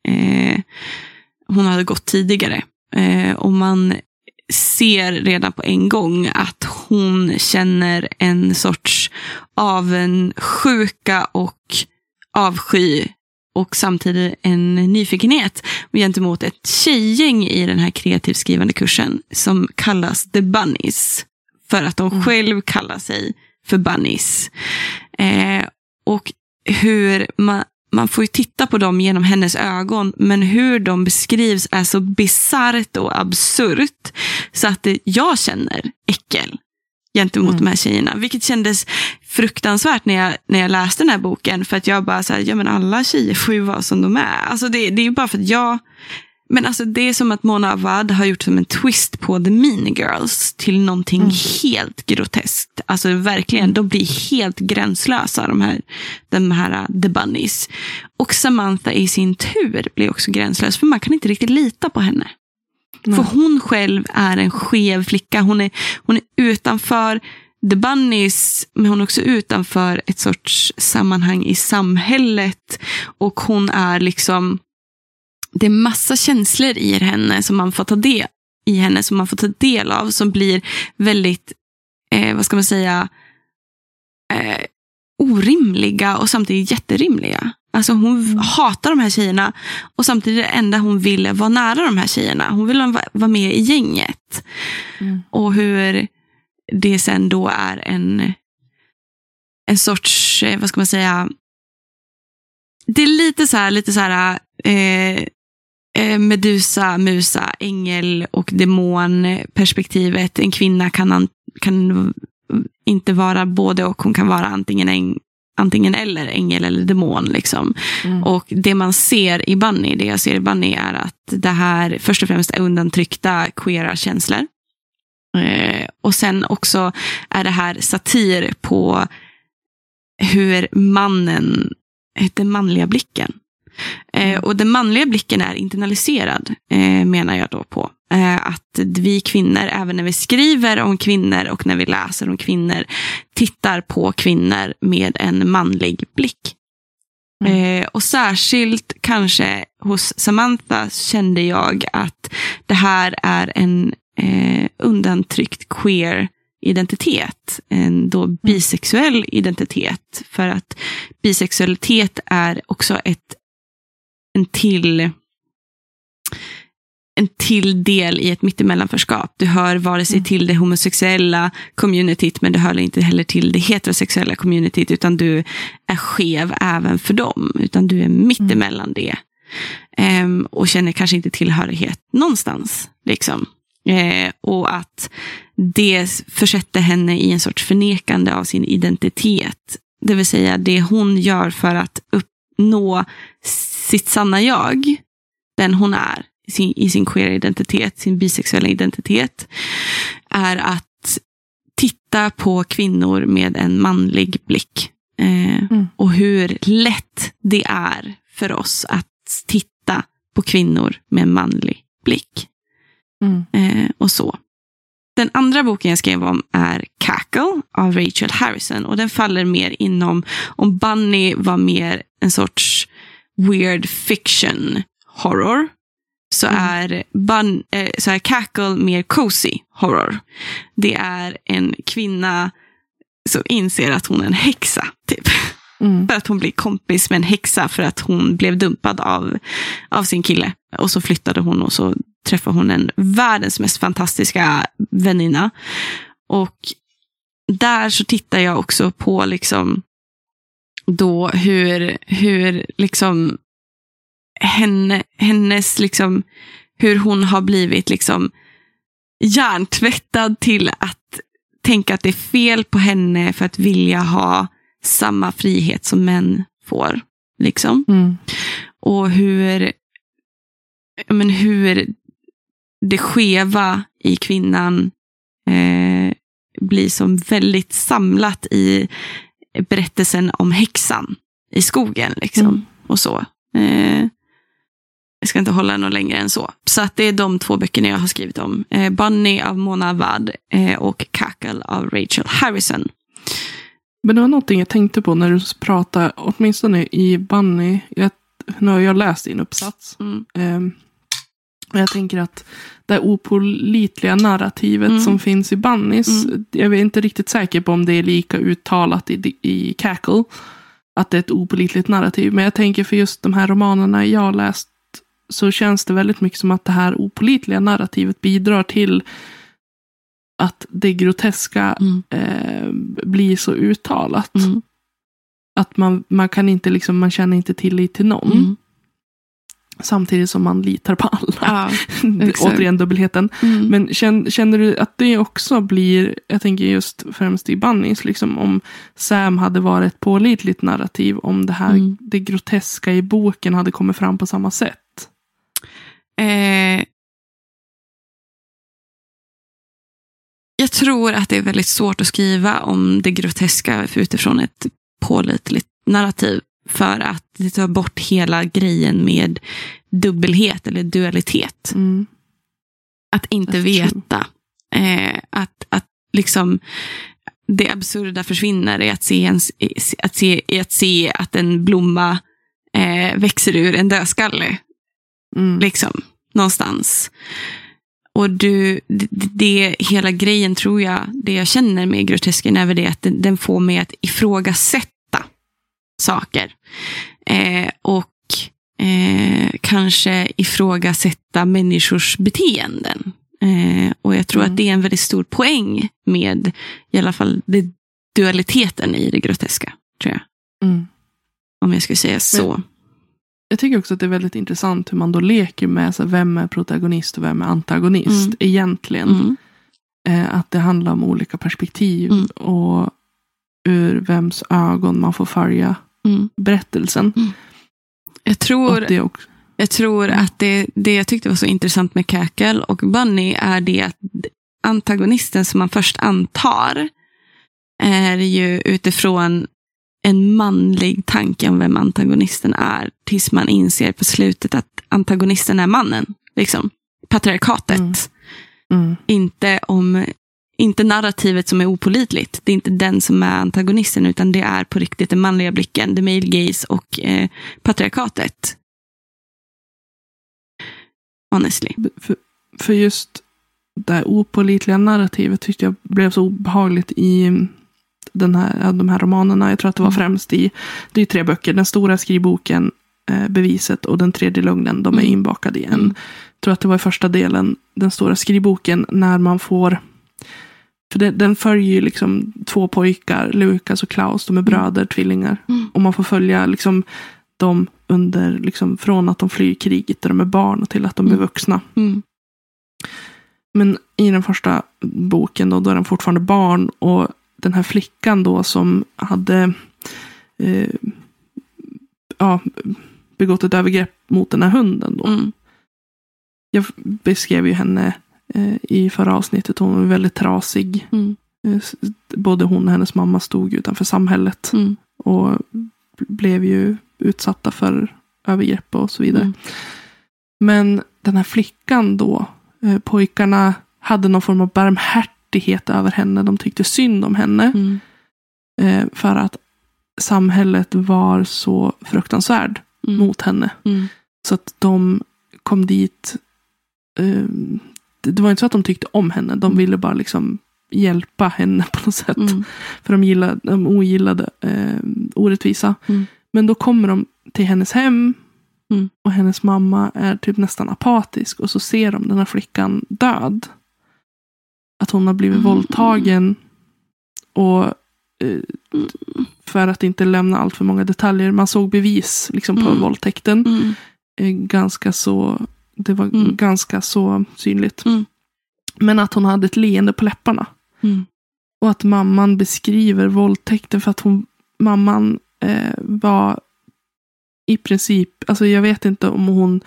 eh, hon hade gått tidigare. Eh, och man ser redan på en gång att hon känner en sorts avundsjuka och avsky och samtidigt en nyfikenhet gentemot ett tjejgäng i den här kreativt skrivande kursen som kallas The Bunnies. För att de Mm. själv kallar sig för Bunnies. Eh, och hur man, man får ju titta på dem genom hennes ögon, men hur de beskrivs är så bisarrt och absurt så att det, jag känner äckel gentemot Mm. de här tjejerna. Vilket kändes fruktansvärt när jag, när jag läste den här boken. För att jag bara så här, ja men alla tjejer får ju vara som de är. Alltså det, det är ju bara för att jag, men alltså det är som att Mona Awad har gjort som en twist på The Mean Girls till någonting Mm. helt groteskt. Alltså verkligen, de blir helt gränslösa de här, de här uh, The Bunnies. Och Samantha i sin tur blir också gränslös, för man kan inte riktigt lita på henne. Nej. För hon själv är en skev flicka. Hon är, hon är utanför The Bunnies, men hon är också utanför ett sorts sammanhang i samhället. Och hon är liksom, det är massa känslor i henne som man får ta del i henne som man får ta del av som blir väldigt, eh, vad ska man säga, eh, orimliga och samtidigt jätterimliga. Alltså hon hatar de här tjejerna och samtidigt det enda hon vill är vara nära de här tjejerna. Hon vill va- vara med i gänget. Mm. Och hur det sen då är en, en sorts, eh, vad ska man säga, det är lite så här, lite så här eh, Medusa, Musa, ängel och demon perspektivet. En kvinna kan, an, kan inte vara både och. Hon kan vara antingen, en, antingen eller ängel eller demon. Liksom. Mm. Och det man ser i Bunny, det jag ser i Bunny är att det här först och främst är undantryckta queera känslor. Eh, och sen också är det här satir på hur mannen, den manliga blicken. Eh, och den manliga blicken är internaliserad, eh, menar jag då på. Eh, att vi kvinnor, även när vi skriver om kvinnor och när vi läser om kvinnor, tittar på kvinnor med en manlig blick. Mm. Eh, och särskilt kanske hos Samantha kände jag att det här är en eh, undantryckt queer identitet. En då bisexuell identitet. För att bisexualitet är också ett, en till en till del i ett mittemellanförskap. Du hör vare sig Mm. till det homosexuella communityt, men du hör inte heller till det heterosexuella communityt, utan du är skev även för dem, utan du är mittemellan det. Ehm, och känner kanske inte tillhörighet någonstans. Liksom. Eh, och att det försätter henne i en sorts förnekande av sin identitet. Det vill säga det hon gör för att uppnå sitt sanna jag, den hon är i sin, i sin queer identitet, sin bisexuella identitet, är att titta på kvinnor med en manlig blick. Eh, Mm. Och hur lätt det är för oss att titta på kvinnor med en manlig blick. Mm. Eh, och så. Den andra boken jag skrev om är Cackle av Rachel Harrison. Och den faller mer inom, om Bunny var mer en sorts weird fiction horror. Så, Mm. är, Bun, eh, så är Cackle mer cozy horror. Det är en kvinna som inser att hon är en häxa. Typ. Mm. För att hon blir kompis med en häxa för att hon blev dumpad av, av sin kille. Och så flyttade hon och så träffade hon en världens mest fantastiska väninna. Och där så tittar jag också på liksom då hur, hur liksom henne, hennes liksom hur hon har blivit liksom hjärntvättad till att tänka att det är fel på henne för att vilja ha samma frihet som män får. Liksom. Mm. Och hur, men hur det skeva i kvinnan eh, blir som väldigt samlat i berättelsen om häxan i skogen. Liksom. Mm. Och så. Eh, jag ska inte hålla något längre än så. Så att det är de två böckerna jag har skrivit om. Eh, Bunny av Mona Wad eh, och Cackle av Rachel Harrison. Men det var någonting jag tänkte på när du pratade, åtminstone i Bunny. Jag, nu har jag läst din uppsats. Mm. Ehm, och jag tänker att det opolitliga narrativet Mm. som finns i Bannys, Mm. jag är inte riktigt säker på om det är lika uttalat i, i Cackle, att det är ett opolitligt narrativ. Men jag tänker för just de här romanerna jag har läst så känns det väldigt mycket som att det här opolitliga narrativet bidrar till att det groteska Mm. eh, blir så uttalat. Mm. Att man, man kan inte liksom, man känner inte tillit till någon. Samtidigt som man litar på alla. Ja. Återigen dubbelheten. Mm. Men känner, känner du att det också blir, jag tänker just främst i Bunnies, liksom om Sam hade varit ett pålitligt narrativ, om det här, Mm. det groteska i boken hade kommit fram på samma sätt. Eh, jag tror att det är väldigt svårt att skriva om det groteska utifrån ett pålitligt narrativ. För att det tar bort hela grejen med dubbelhet eller dualitet. Mm. Att inte That's veta. Eh, att, att liksom det absurda försvinner i att se, en, att se, i att, se att en blomma eh, växer ur en dödskalle. Mm. liksom, någonstans. Och du, det, det, hela grejen tror jag, det jag känner med grotesken är väl det att den, den får mig att ifrågasätta saker. Eh, och eh, kanske ifrågasätta människors beteenden. Eh, och jag tror Mm. att det är en väldigt stor poäng med i alla fall det, dualiteten i det groteska. tror jag. Mm. Om jag skulle säga så. Jag tycker också att det är väldigt intressant hur man då leker med så vem är protagonist och vem är antagonist Mm. egentligen. Mm. Eh, att det handlar om olika perspektiv Mm. och ur vems ögon man får följa Mm. berättelsen. Jag Och tror det också, Jag tror att det, det jag tyckte var så intressant med Cackle och Bunny är det att antagonisten som man först antar är ju utifrån en manlig tanke om vem antagonisten är. Tills man inser på slutet att antagonisten är mannen. Liksom. Patriarkatet. Mm. mm, Inte, om, inte narrativet som är opolitligt. Det är inte den som är antagonisten utan det är på riktigt den manliga blicken. The male gaze och eh, patriarkatet. Honestly. för, för just det här opolitliga narrativet tyckte jag blev så obehagligt i den här, de här romanerna. Jag tror att det var Mm. främst i, det är tre böcker, den stora skrivboken, eh, Beviset och den tredje lögnen, de är Mm. inbakade i en. Mm. Jag tror att det var i första delen, den stora skrivboken, när man får för det, den följer ju liksom två pojkar, Lukas och Klaus, de är bröder, tvillingar. Mm. Och man får följa liksom dem under, liksom, från att de flyr kriget där de är barn till att de Mm. är vuxna. Mm. Men i den första boken då, då är de fortfarande barn och den här flickan då som hade eh, ja, begått ett övergrepp mot den här hunden. Då. Mm. Jag beskrev ju henne i förra avsnittet. Hon var väldigt trasig. Mm. Eh, både hon och hennes mamma stod utanför samhället. Mm. Och blev ju utsatta för övergrepp och så vidare. Mm. Men den här flickan då, eh, pojkarna hade någon form av barmhärtighet över henne. De tyckte synd om henne. Mm. Eh, för att samhället var så fruktansvärd Mm. mot henne. Mm. Så att de kom dit. Det var inte så att de tyckte om henne. De ville bara liksom hjälpa henne på något sätt. Mm. För de, gillade, de ogillade eh, orättvisa. Mm. Men då kommer de till hennes hem. Mm. Och hennes mamma är typ nästan apatisk. Och så ser de den här flickan död. Att hon har blivit Mm. våldtagen. Och eh, Mm. för att inte lämna allt för många detaljer. Man såg bevis liksom, på Mm. våldtäkten. Eh, ganska så, det var Mm. ganska så synligt. Mm. Men att hon hade ett leende på läpparna. Mm. Och att mamman beskriver våldtäkten för att hon, mamman eh, var i princip, alltså jag vet inte om hon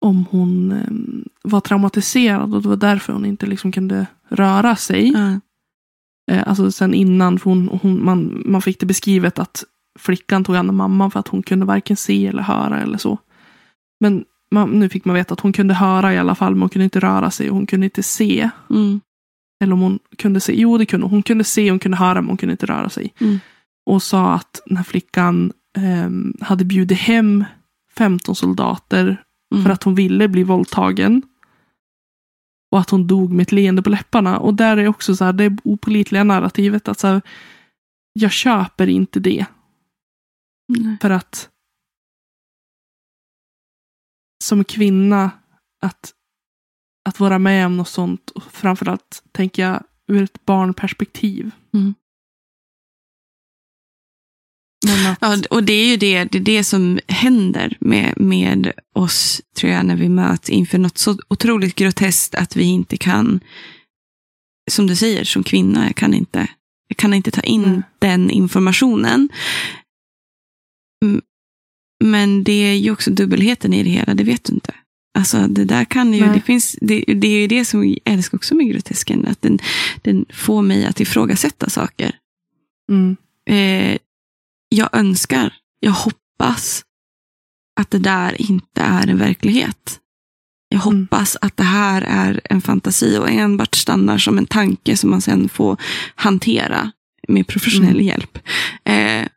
om hon eh, var traumatiserad och det var därför hon inte liksom kunde röra sig. Ja. Eh, alltså sen innan, för hon, hon, man, man fick det beskrivet att flickan tog hand om mamman för att hon kunde varken se eller höra eller så. Men man, nu fick man veta att hon kunde höra i alla fall, men hon kunde inte röra sig och hon kunde inte se. Mm. Eller om hon kunde se, jo det kunde hon. Hon kunde se, hon kunde höra, men hon kunde inte röra sig. Mm. Och sa att den här flickan ehm, hade bjudit hem 15 soldater Mm. för att hon ville bli våldtagen. Och att hon dog med ett leende på läpparna. Och där är också så här, det opolitliga narrativet att så här, jag köper inte det. Nej. För att som kvinna att, att vara med om något sånt. Och framförallt tänker jag ur ett barnperspektiv. Mm. Att, Ja, och det är ju det, det, är det som händer med, med oss, tror jag, när vi möts inför något så otroligt groteskt att vi inte kan, som du säger, som kvinna, jag kan inte, jag kan inte ta in Nej. den informationen. Mm, Men det är ju också dubbelheten i det hela, det vet du inte. Alltså det där kan ju, Nej. det finns, det, det är ju det som jag älskar också med grotesken, att den, den får mig att ifrågasätta saker. mm, Eh, jag önskar, jag hoppas att det där inte är en verklighet. Jag Mm. hoppas att det här är en fantasi och enbart stannar som en tanke som man sen får hantera med professionell Mm. hjälp. Eh,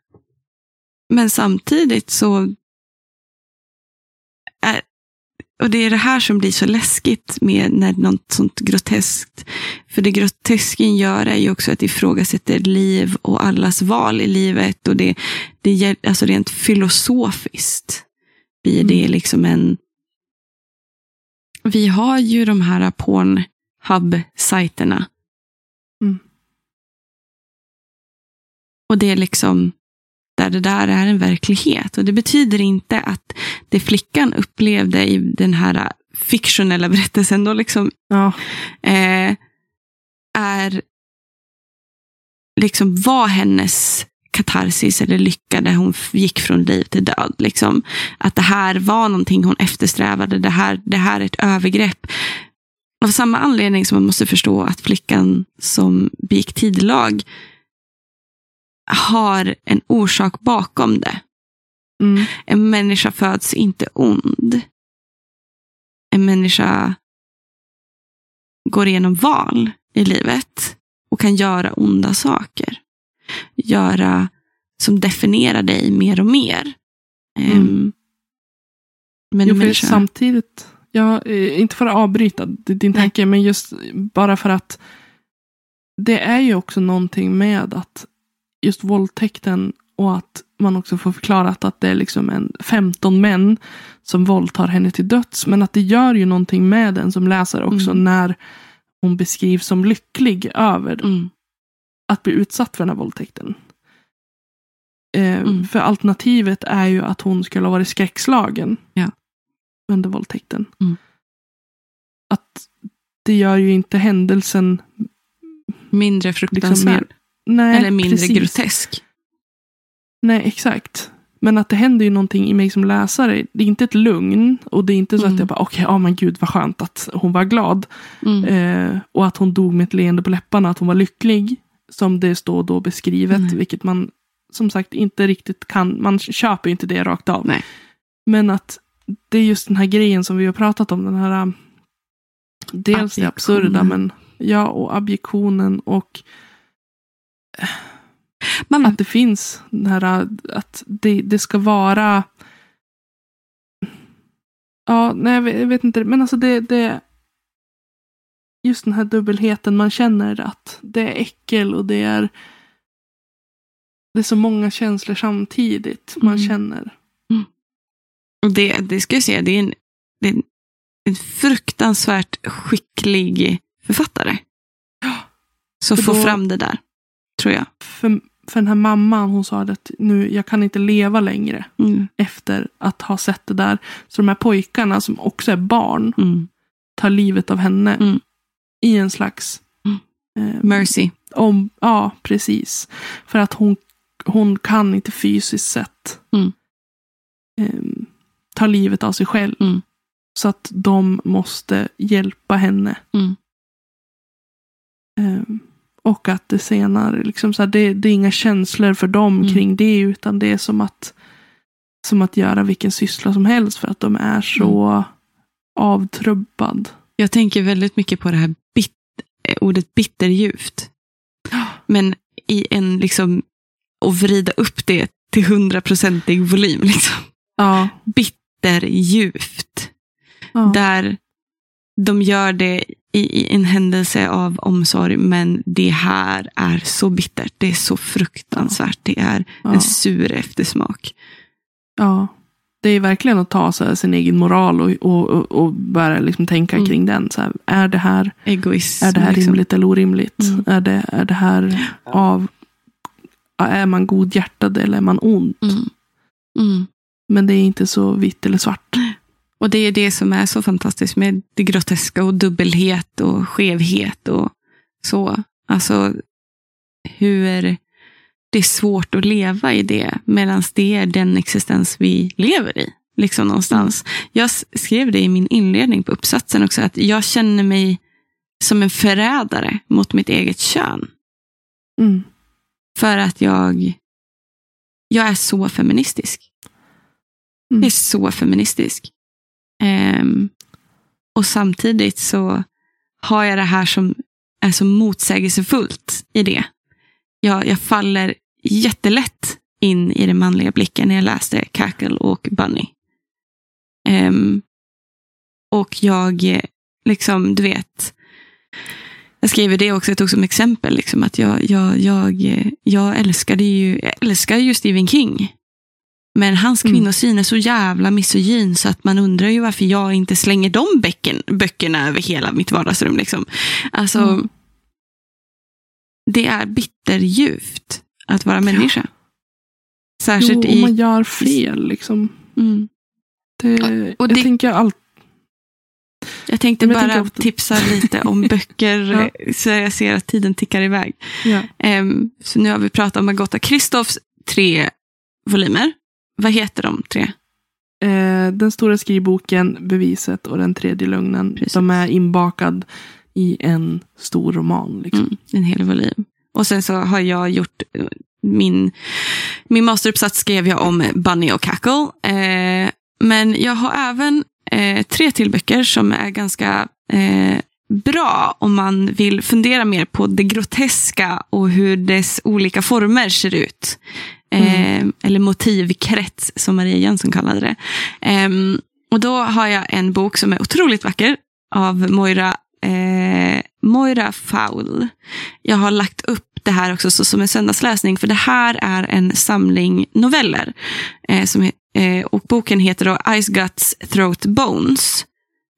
men samtidigt så är, och det är det här som blir så läskigt med när något sånt groteskt. För det grotesken gör är ju också att det ifrågasätter liv och allas val i livet. Och det, det alltså rent filosofiskt blir det Mm. liksom en... Vi har ju de här Pornhub-sajterna. Mm. Och det är liksom där det där är en verklighet. Och det betyder inte att det flickan upplevde i den här fiktionella berättelsen då liksom ja, eh, är liksom var hennes katarsis eller lycka där hon gick från liv till död. Liksom. Att det här var någonting hon eftersträvade. Det här, det här är ett övergrepp. Av samma anledning som man måste förstå att flickan som begick tidlag har en orsak bakom det. mm, En människa föds inte ond. En människa går igenom val i livet och kan göra onda saker. Göra som definierar dig mer och mer. Mm. Ehm, men jo, människa, samtidigt, ja, eh, inte för att avbryta din tanke, men just bara för att det är ju också någonting med att just våldtäkten och att man också får förklarat att det är liksom en 15 män som våldtar henne till döds. Men att det gör ju någonting med den som läser också Mm. när hon beskrivs som lycklig över mm, att bli utsatt för den här våldtäkten. Eh, Mm. För alternativet är ju att hon skulle ha varit skräckslagen Ja. under våldtäkten. Mm. Att det gör ju inte händelsen Mindre liksom fruktansvärd. mer... Nej, eller mindre precis. grotesk. Nej, exakt. Men att det händer ju någonting i mig som läsare. Det är inte ett lugn och det är inte så Mm. att jag bara, okej, ja men gud vad skönt att hon var glad. Mm. Eh, och att hon dog med ett leende på läpparna, att hon var lycklig. Som det står då beskrivet, Mm. vilket man som sagt inte riktigt kan, man köper ju inte det rakt av. Nej. Men att det är just den här grejen som vi har pratat om, den här um, dels det absurda, men ja, och abjektionen och Man, att det finns den här, att det, det ska vara Ja, nej jag vet, jag vet inte, men alltså det, det just den här dubbelheten, man känner att det är äckel och det är det är så många känslor samtidigt man Mm. känner. och det, det ska jag säga, det är en, det är en, fruktansvärt skicklig författare. Som För får fram det där, tror jag. För, för den här mamman, hon sa att nu, jag kan inte leva längre Mm. efter att ha sett det där. Så de här pojkarna som också är barn Mm. tar livet av henne Mm. i en slags Mm. eh, Mercy. om, ja, precis. För att hon, hon kan inte fysiskt sett eh, ta livet av sig själv. Mm. Så att de måste hjälpa henne. Eh, och att det senare, liksom så här, det, det är inga känslor för dem Mm. kring det. Utan det är som att, som att göra vilken syssla som helst. För att de är så Mm. avtrubbad. Jag tänker väldigt mycket på det här bit, eh, ordet bitterljuvt. Men i en liksom, och vrida upp det till hundraprocentig volym. Liksom. Ja. Bitterljuvt. ja. Där de gör det i, i en händelse av omsorg, men det här är så bittert. Det är så fruktansvärt. Det är ja. en sur eftersmak. Ja. Det är verkligen att ta så här, sin egen moral och, och, och, och börja liksom tänka Mm. kring den. Så här, är, det här, Egoism. är det här liksom. rimligt eller orimligt? Mm. Är, det, är det här av... Är man godhjärtad eller är man ond? Mm. Mm. Men det är inte så vitt eller svart. Och det är det som är så fantastiskt med det groteska och dubbelhet och skevhet och så. Alltså hur det är svårt att leva i det medan det är den existens vi lever i. Liksom någonstans. Jag skrev det i min inledning på uppsatsen också att jag känner mig som en förrädare mot mitt eget kön. Mm. För att jag, jag är så feministisk. Mm. Jag är så feministisk. Ehm, och samtidigt så har jag det här som är så motsägelsefullt i det. Jag, jag faller jättelätt in i den manliga blicken när jag läste Cackle och Bunny. Um, och jag, liksom, du vet, jag skriver det också, jag tog som exempel, liksom, att jag, jag, jag, jag älskade ju, jag älskar ju Stephen King. Men hans Mm. kvinnosyn är så jävla misogyn så att man undrar ju varför jag inte slänger de bäcken, böckerna över hela mitt vardagsrum. Liksom. Alltså, Mm. det är bitterljuvt att vara människa. Särskilt Jo, i... man gör fel liksom. Mm. Det, och jag det- tänker allt. Jag tänkte jag bara ofta- tipsa lite om böcker, Ja. så jag ser att tiden tickar iväg. Ja. Ehm, så nu har vi pratat om Agota Kristoffs tre volymer. Vad heter de tre? Eh, den stora skrivboken, Beviset och Den tredje lögnen. Precis. De är inbakad i en stor roman. Liksom. Mm, en hel volym. Och sen så har jag gjort eh, min, min masteruppsats skrev jag om Bunny och Cackle. Eh, men jag har även eh, tre till böcker som är ganska eh, bra om man vill fundera mer på det groteska och hur dess olika former ser ut. Eh, Eller motivkrets som Maria Jönsson kallade det. Ehm, och då har jag en bok som är otroligt vacker av Moira, eh, Moira Fowl. Jag har lagt upp det här också så, som en söndagsläsning, för det här är en samling noveller. Eh, som, eh, och boken heter då Ice Guts Throat Bones.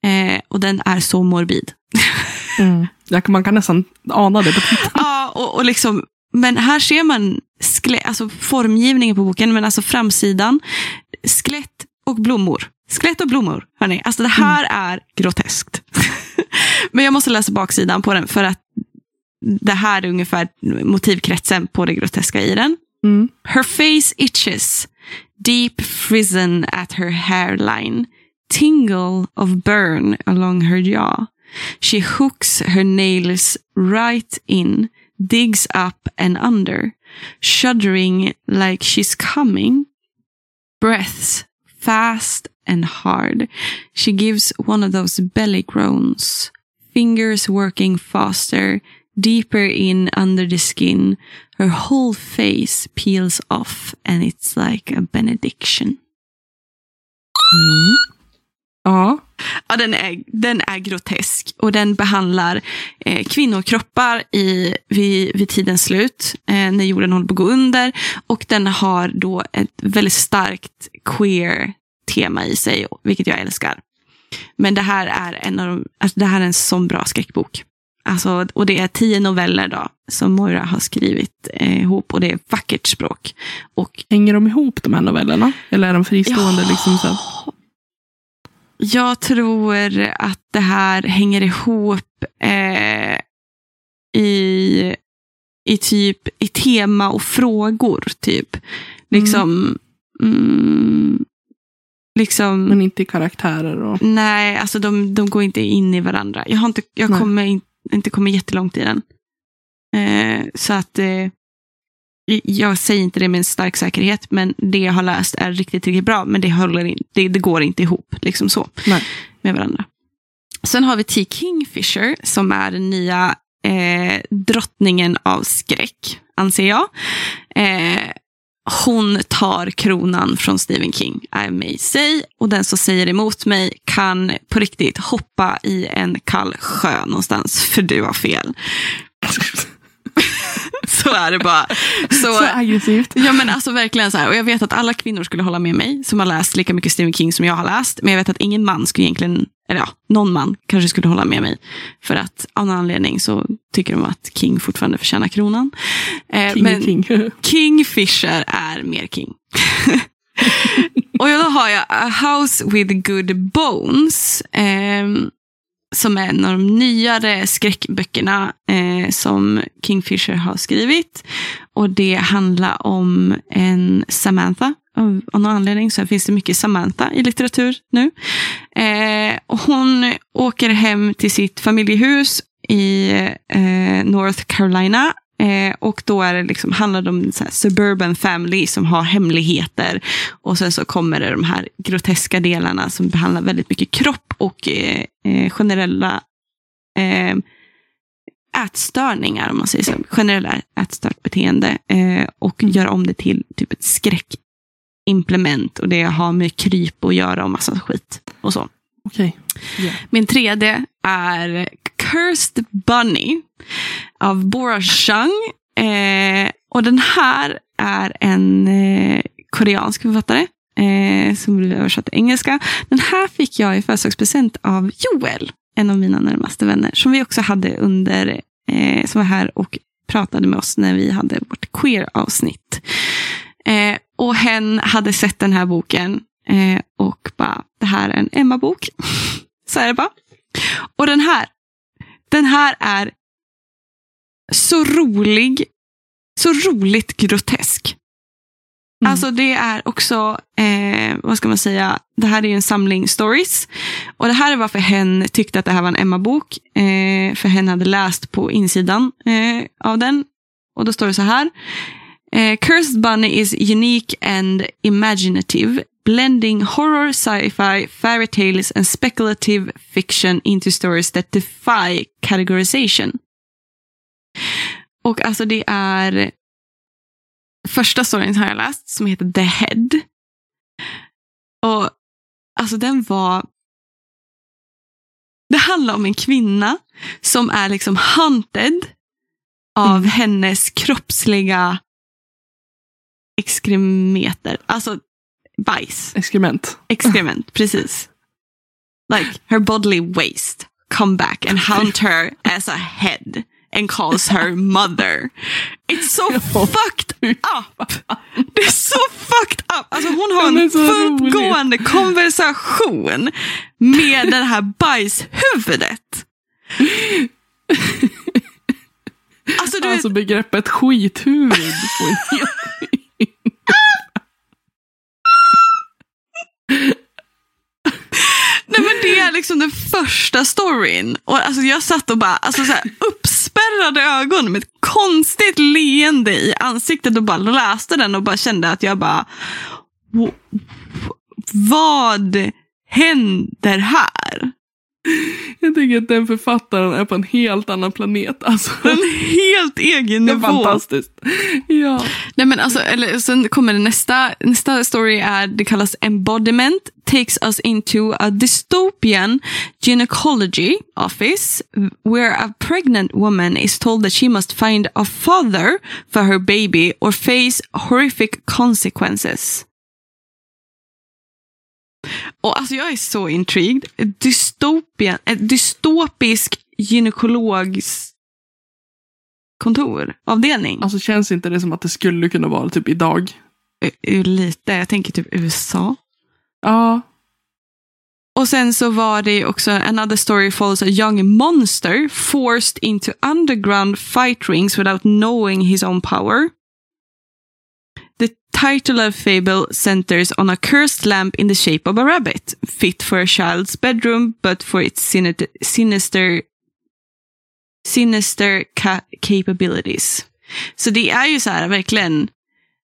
Eh, och den är så morbid. Mm. Jag Man kan nästan ana det. Ja, och, och liksom, men här ser man skelett, alltså formgivningen på boken, men alltså framsidan. Skelett och blommor. Skelett och blommor, hörni. Alltså det här är groteskt. Men jag måste läsa baksidan på den för att det här är ungefär motivkretsen på det groteska i den. Mm. Her face itches, deep frizzen at her hairline, tingle of burn along her jaw. She hooks her nails right in, digs up and under, shuddering like she's coming. Breaths fast and hard. She gives one of those belly groans, fingers working faster, deeper in under the skin. Her whole face peels off and it's like a benediction. Hmm? Ja. Ja, den är, den är grotesk och den behandlar eh, kvinnokroppar i, vid, vid tidens slut, eh, när jorden håller på att gå under. Och den har då ett väldigt starkt queer tema i sig, vilket jag älskar. Men det här är en, av de, alltså det här är en sån bra skräckbok. Alltså, och det är tio noveller då, som Moira har skrivit eh, ihop och det är vackert språk. Och Hänger de ihop de här novellerna? Eller är de fristående? Ja. Liksom så? Jag tror att det här hänger ihop eh, i, i typ i tema och frågor. typ. Liksom, mm, liksom Men inte i karaktärer? Och... nej, alltså de, de går inte in i varandra. Jag har inte, jag Nej. kommer in, inte kommit jättelångt i den. Eh, så att eh, jag säger inte det med en stark säkerhet, men det jag har läst är riktigt, riktigt bra. Men det, håller in, det, det går inte ihop liksom så Nej. med varandra. Sen har vi T. Kingfisher som är den nya eh, drottningen av skräck, anser jag. Eh, hon tar kronan från Stephen King, I may say. Och den som säger emot mig kan på riktigt hoppa i en kall sjö någonstans, för du har fel. Så är det bara. Så, Så aggressivt. Ja men alltså verkligen så här. Och jag vet att alla kvinnor skulle hålla med mig som har läst lika mycket Stephen King som jag har läst. Men jag vet att ingen man skulle egentligen, eller ja, någon man kanske skulle hålla med mig. För att av någon anledning så tycker de att King fortfarande förtjänar kronan. Eh, King men är king. Kingfisher är mer king. och då har jag A House with Good Bones. ehm, som är en av de nyare skräckböckerna eh, som Kingfisher har skrivit. Och det handlar om en Samantha. Av, av någon anledning så finns det mycket Samantha i litteratur nu. Eh, och hon åker hem till sitt familjehus i eh, North Carolina. Eh, och då är det liksom, handlar det om en så suburban family som har hemligheter. Och sen så kommer det de här groteska delarna som behandlar väldigt mycket kropp och eh, eh, generella eh, ätstörningar, om man säger så. Generella ätstört beteende. Eh, och Mm. gör om det till typ ett skräckimplement. Och det har med kryp att göra och massa skit. Och så. Okej. Min tredje är Cursed Bunny av Bora Chang. Eh, och den här är en eh, koreansk författare eh, som blev översatt till engelska. Den här fick jag i födelsedagspresent av Joel, en av mina närmaste vänner, som vi också hade under, eh, som var här och pratade med oss när vi hade vårt queer-avsnitt. Eh, och hen hade sett den här boken eh, och bara, det här är en Emma-bok. Så är det bara. Och den här, den här är så rolig, så roligt grotesk. Mm. Alltså det är också, eh, vad ska man säga, det här är ju en samling stories. Och det här är varför hen tyckte att det här var en Emma-bok. Eh, för hen hade läst på insidan eh, av den. Och då står det så här. Eh, Cursed Bunny is unique and imaginative, blending horror, sci-fi, fairy tales and speculative fiction into stories that defy categorization. Och alltså det är första storyn har jag läst som heter The Head. Och alltså den var det handlar om en kvinna som är liksom hunted av Mm. hennes kroppsliga exkremeter. Alltså bajs. Exkrement. Exkrement, precis. Like her bodily waste come back and hunt her as a head and calls her mother. It's so fucked up. Det är så fucked up. Alltså hon har en fullgående konversation med det här bajshuvudet. Alltså, du Alltså vet, begreppet skithuvud nej men det är liksom den första storyn. Och alltså jag satt och bara alltså så här, uppspärrade ögon med ett konstigt leende i ansiktet och bara läste den och bara kände att jag bara vad händer här? Jag tycker att den författaren är på en helt annan planet. Alltså, En helt egen det är nivå. fantastiskt. Ja. Nej, men alltså, eller, sen kommer det nästa, nästa story är, det kallas embodiment, takes us into a dystopian gynecology office where a pregnant woman is told that she must find a father for her baby or face horrific consequences. Och alltså jag är så intrigued. Ett Dystopian, ett dystopisk gynekologs kontor, avdelning. Alltså känns inte det som att det skulle kunna vara typ idag? Lite. Jag tänker typ USA. Ja. Och sen så var det också another story follows a young monster forced into underground fight rings without knowing his own power. Title of fable centers on a cursed lamp in the shape of a rabbit, fit for a child's bedroom, but for its sinister, sinister, sinister ca capabilities. Så det är ju så här verkligen,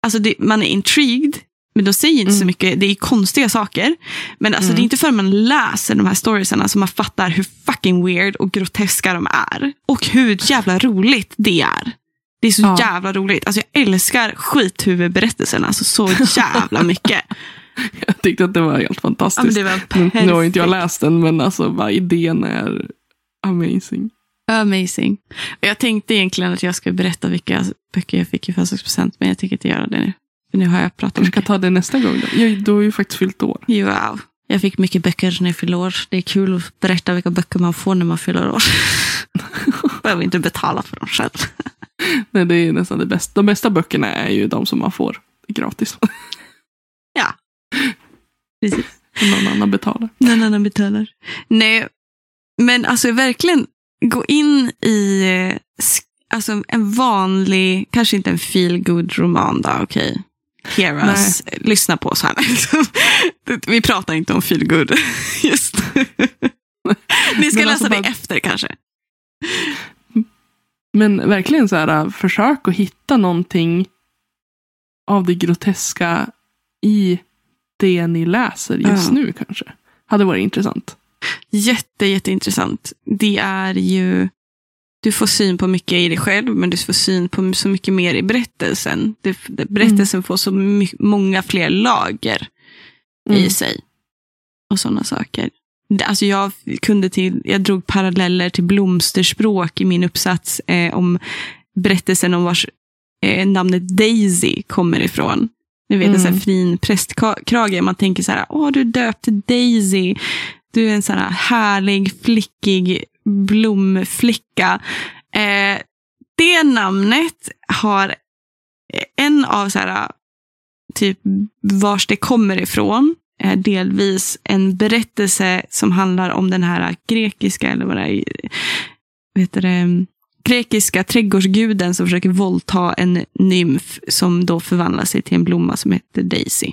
alltså det, man är intrigued, men de säger inte så Mm. mycket, det är konstiga saker. Men alltså Mm. det är inte förrän man läser de här storiesarna som man fattar hur fucking weird och groteska de är. Och hur jävla roligt det är. Det är så Ja. jävla roligt. Alltså jag älskar skithuvudberättelserna alltså så jävla mycket. Jag tyckte att det var helt ja, fantastiskt. det var Nu, har inte jag läst den, men alltså bara idén är amazing. Amazing. Jag tänkte egentligen att jag skulle berätta vilka böcker jag fick i födelsedagspresent, men jag tänker inte göra det nu. För nu har jag pratat Kanske ska mycket. ta det nästa gång då. Jag, du har ju faktiskt fyllt år. Wow. Jag fick mycket böcker när jag fyllde år. Det är kul att berätta vilka böcker man får när man fyller år. Behöver inte betala för dem själv. Nej, det är nästan det bästa. De bästa böckerna är ju de som man får gratis. Ja. Precis. Någon annan betalar. Någon annan betalar. Nej, men alltså verkligen gå in i eh, alltså, en vanlig, kanske inte en feel good roman då, okej. Hear us, lyssna på oss här. Vi pratar inte om feel good just Ni ska läsa alltså det bara- efter kanske. Men verkligen så här, försök att hitta någonting av det groteska i det ni läser just Ja. nu kanske. Hade varit intressant. Jätte, jätteintressant. Det är ju, du får syn på mycket i dig själv, men du får syn på så mycket mer i berättelsen. Det, berättelsen får så my, många fler lager i Mm. sig. Och sådana saker. Alltså jag, kunde till, jag drog paralleller till blomsterspråk i min uppsats eh, om berättelsen om vars eh, namnet Daisy kommer ifrån. Ni vet en sån här Mm. fin prästkrage. Man tänker så här, åh du är döpt till Daisy. Du är en sån här härlig, flickig blomflicka. Eh, det namnet har en av så här, typ vars det kommer ifrån delvis en berättelse som handlar om den här grekiska, eller vad det är, heter det, grekiska trädgårdsguden som försöker våldta en nymf som då förvandlar sig till en blomma som heter Daisy.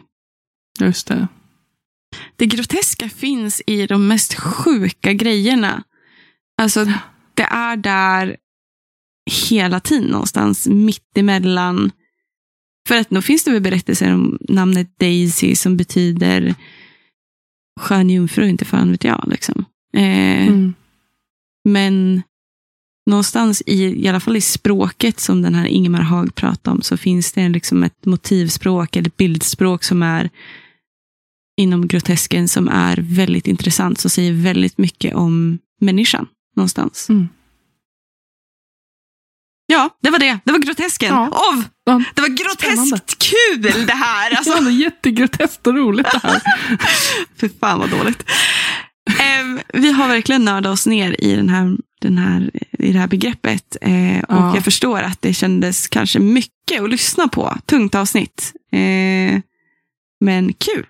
Just det. Det groteska finns i de mest sjuka grejerna. Alltså, det är där hela tiden någonstans mittemellan. För att då finns det väl berättelser om namnet Daisy som betyder skön jungfru, inte fan vet jag. Liksom. Eh, Mm. Men någonstans i, i alla fall i språket som den här Ingemar Haag pratar om, så finns det liksom ett motivspråk eller bildspråk som är inom grotesken som är väldigt intressant, som säger väldigt mycket om människan någonstans. Mm. Ja, det var det. Det var grotesken. Ja. Ov! Ja. Det var groteskt Spännande. kul det här. Alltså. Ja, det jättegroteskt och roligt det här. Fy fan vad dåligt. Em, vi har verkligen nördat oss ner i, den här, den här, i det här begreppet. Eh, och Ja. jag förstår att det kändes kanske mycket att lyssna på. Tungt avsnitt. Eh, men kul,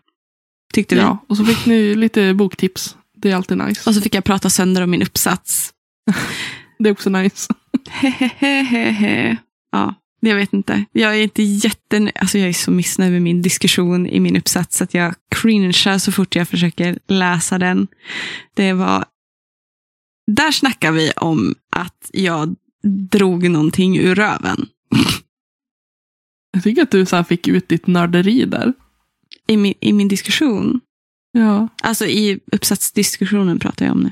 tyckte vi. Ja, och så fick ni lite boktips. Det är alltid nice. Och så fick jag prata sönder om min uppsats. Det är också nice. Hehehehe. Ja, jag vet inte. Jag är inte jätte... Alltså jag är så missnöjd med min diskussion i min uppsats att jag cringear så fort jag försöker läsa den. Det var... Där snackar vi om att jag drog någonting ur röven. Jag tycker att du så fick ut ditt nörderi där. I min, I min diskussion. Ja. Alltså i uppsatsdiskussionen pratar jag om nu.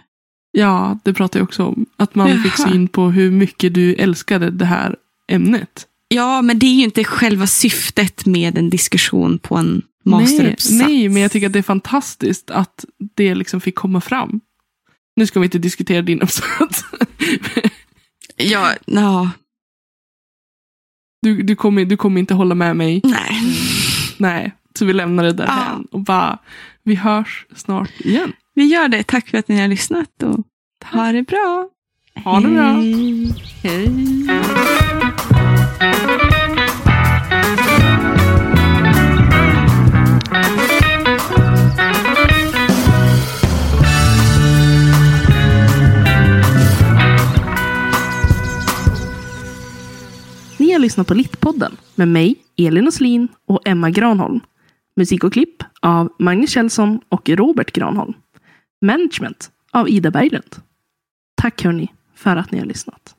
Ja, det pratar jag också om. Att man Jaha. fick syn på hur mycket du älskade det här ämnet. Ja, men det är ju inte själva syftet med en diskussion på en masteruppsats. Nej, nej, men jag tycker att det är fantastiskt att det liksom fick komma fram. Nu ska vi inte diskutera din uppsats. Ja, ja, Du, du, kommer, du kommer inte hålla med mig. nej. Nej, så vi lämnar det därhän. Och bara, vi hörs snart igen. Vi gör det. Tack för att ni har lyssnat och ha det bra. Ha det bra. Hej. Hej. Ni har lyssnat på Littpodden med mig, Elin Oslin och Emma Granholm. Musik och klipp av Magnus Kjellson och Robert Granholm. Management av Ida Berglund. Tack hörni för att ni har lyssnat.